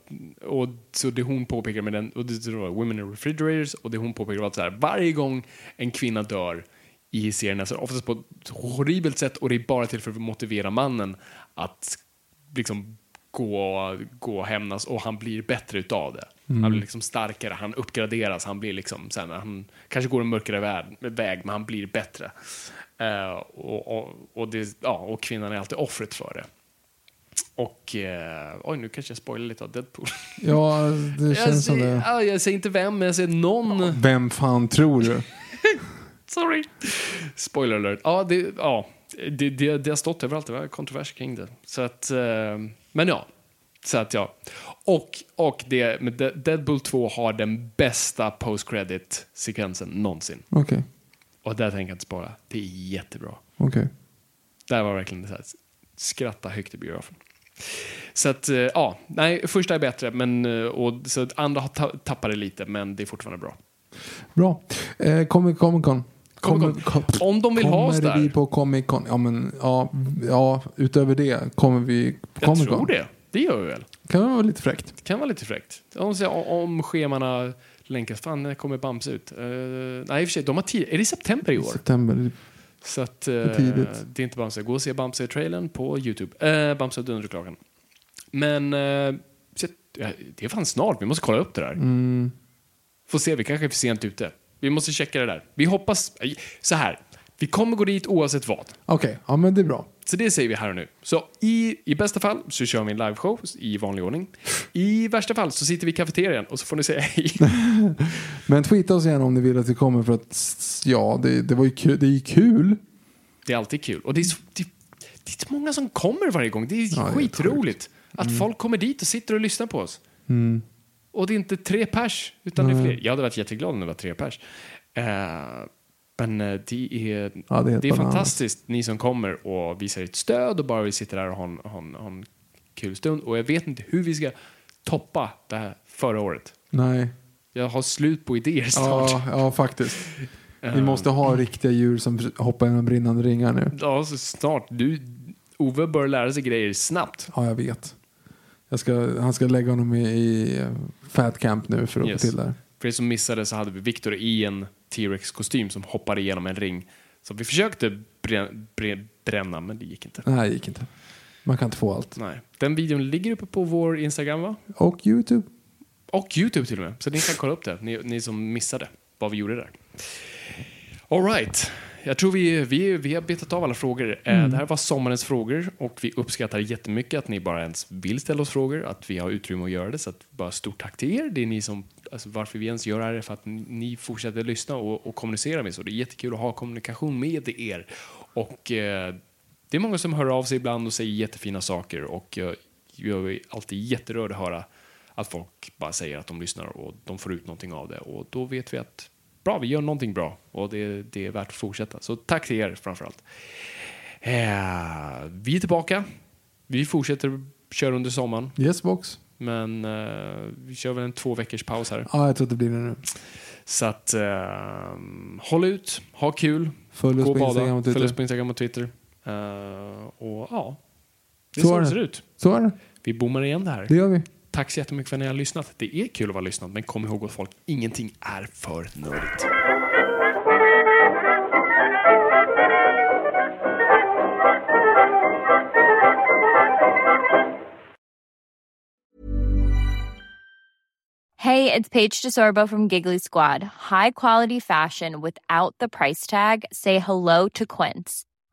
och så det hon påpekade med den, och det var Women in Refrigerators, och det hon påpekade var att så här, varje gång en kvinna dör i serien, alltså oftast på ett horribelt sätt, och det är bara till för att motivera mannen att liksom gå, gå och hämnas och han blir bättre utav det. Han blir liksom starkare, han uppgraderas, han blir liksom, sen, han kanske går en mörkare väg, väg men han blir bättre. Eh, och, och, och, det, ja, och kvinnan är alltid offret för det. Och, eh, oj nu kanske jag spoilar lite av Deadpool. Ja, det jag, känns som det. ja, jag säger inte vem, men jag säger någon. Vem fan tror du? Sorry. Spoiler alert. Ja, det, ja det, det, det har stått överallt. Det var kontrovers kring det. Så att, eh, men ja. Så att ja. Och, och det, Deadpool 2 har den bästa post-credit-sekvensen någonsin. Okej, Och där tänker jag inte spara. Det är jättebra. okej. Där var verkligen så här, skratta högt i biografen. Så att, eh, ja, nej, första är bättre, men, eh, och, så andra har ta- tappat det lite, men det är fortfarande bra. Bra. Eh, Comic Con. Comic Con. Om de vill ha oss Kommer där. vi på Comic Con? Ja, men ja, ja, utöver det kommer vi på Jag Comic tror Con. det. Det gör vi väl. Kan vara lite fräckt. Det kan vara lite fräckt. Om, om schemana länkas. Fan, när kommer Bamse ut? Uh, nej, i och för sig, de har tid. Är det i september i år? September. Så att, uh, det är inte Bamse. Gå och se Bamse-trailern på YouTube. Uh, Bamse och Dunderklagan. Men uh, det är fan snart. Vi måste kolla upp det där. Mm. Får se, vi kanske är för sent ute. Vi måste checka det där. Vi hoppas... nej, Så här. Vi kommer gå dit oavsett vad. Okej, ja men det är bra. Så det säger vi här och nu. Så i, i bästa fall så kör vi en liveshow i vanlig ordning. I värsta fall så sitter vi i kafeterian och så får ni säga hej. Men tweeta oss gärna om ni vill att vi kommer för att ja, det, det var ju kul. Det är ju kul. Det är alltid kul. Och det är, så, det, det är så många som kommer varje gång. Det är Ja, skitroligt. Att folk kommer dit och sitter och lyssnar på oss. Och det är inte tre pers, utan det är Nej. fler. Jag hade varit jätteglad om det var tre pers. Eh, men eh, det är, Ja, det är det är fantastiskt, ni som kommer och visar ert stöd och bara vill sitta där och ha en, ha en, ha en kul stund. Och jag vet inte hur vi ska toppa det här förra året. Nej. Jag har slut på idéer snart. Ja, ja, faktiskt. Vi Eh, måste ha riktiga djur som hoppar genom brinnande ringar nu. Ja, så snart. Du, Ove bör lära sig grejer snabbt. Ja, jag vet. Ska, han ska lägga honom i, i eh, Fat Camp nu för att Yes. få till där. För er som missade så hade vi Victor i en T-Rex-kostym som hoppade igenom en ring. Så vi försökte brä- brä- bränna, men det gick inte. Nej, det gick inte. Man kan inte få allt. Nej. Den videon ligger uppe på vår Instagram, va? Och YouTube. Och YouTube till och med. Så ni kan kolla upp det, ni, ni som missade vad vi gjorde där. All right. Jag tror vi, vi, vi har betat av alla frågor. Eh, Det här var sommarens frågor och vi uppskattar jättemycket att ni bara ens vill ställa oss frågor, att vi har utrymme att göra det. Så att bara stort tack till er. Det är ni som, alltså varför vi ens gör det här är för att ni, fortsätter lyssna och, och kommunicera med oss. Och det är jättekul att ha kommunikation med er. Och eh, det är många som hör av sig ibland och säger jättefina saker och eh, jag är alltid jätterörd att höra att folk bara säger att de lyssnar och de får ut någonting av det. Och då vet vi att bra, vi gör någonting bra och det, det är värt att fortsätta. Så tack till er framförallt. Eh, vi är tillbaka. Vi fortsätter köra under sommaren, Yes box. men eh, vi kör väl en två veckors paus här. Ja, jag tror det blir det nu. Så att eh, håll ut, ha kul, Följ oss på bada, Instagram och följ oss på Instagram och Twitter. Eh, och ja, det är Så så, är det. ser ut. Så är det. Vi bommar igen det här. Det gör vi. Tack så jättemycket för att ni har lyssnat. Det är kul att vara lyssnad, men kom ihåg att folk, ingenting är för nördigt. Hey, it's Paige DeSorbo from Giggly Squad. High quality fashion without the price tag. Say hello to Quince.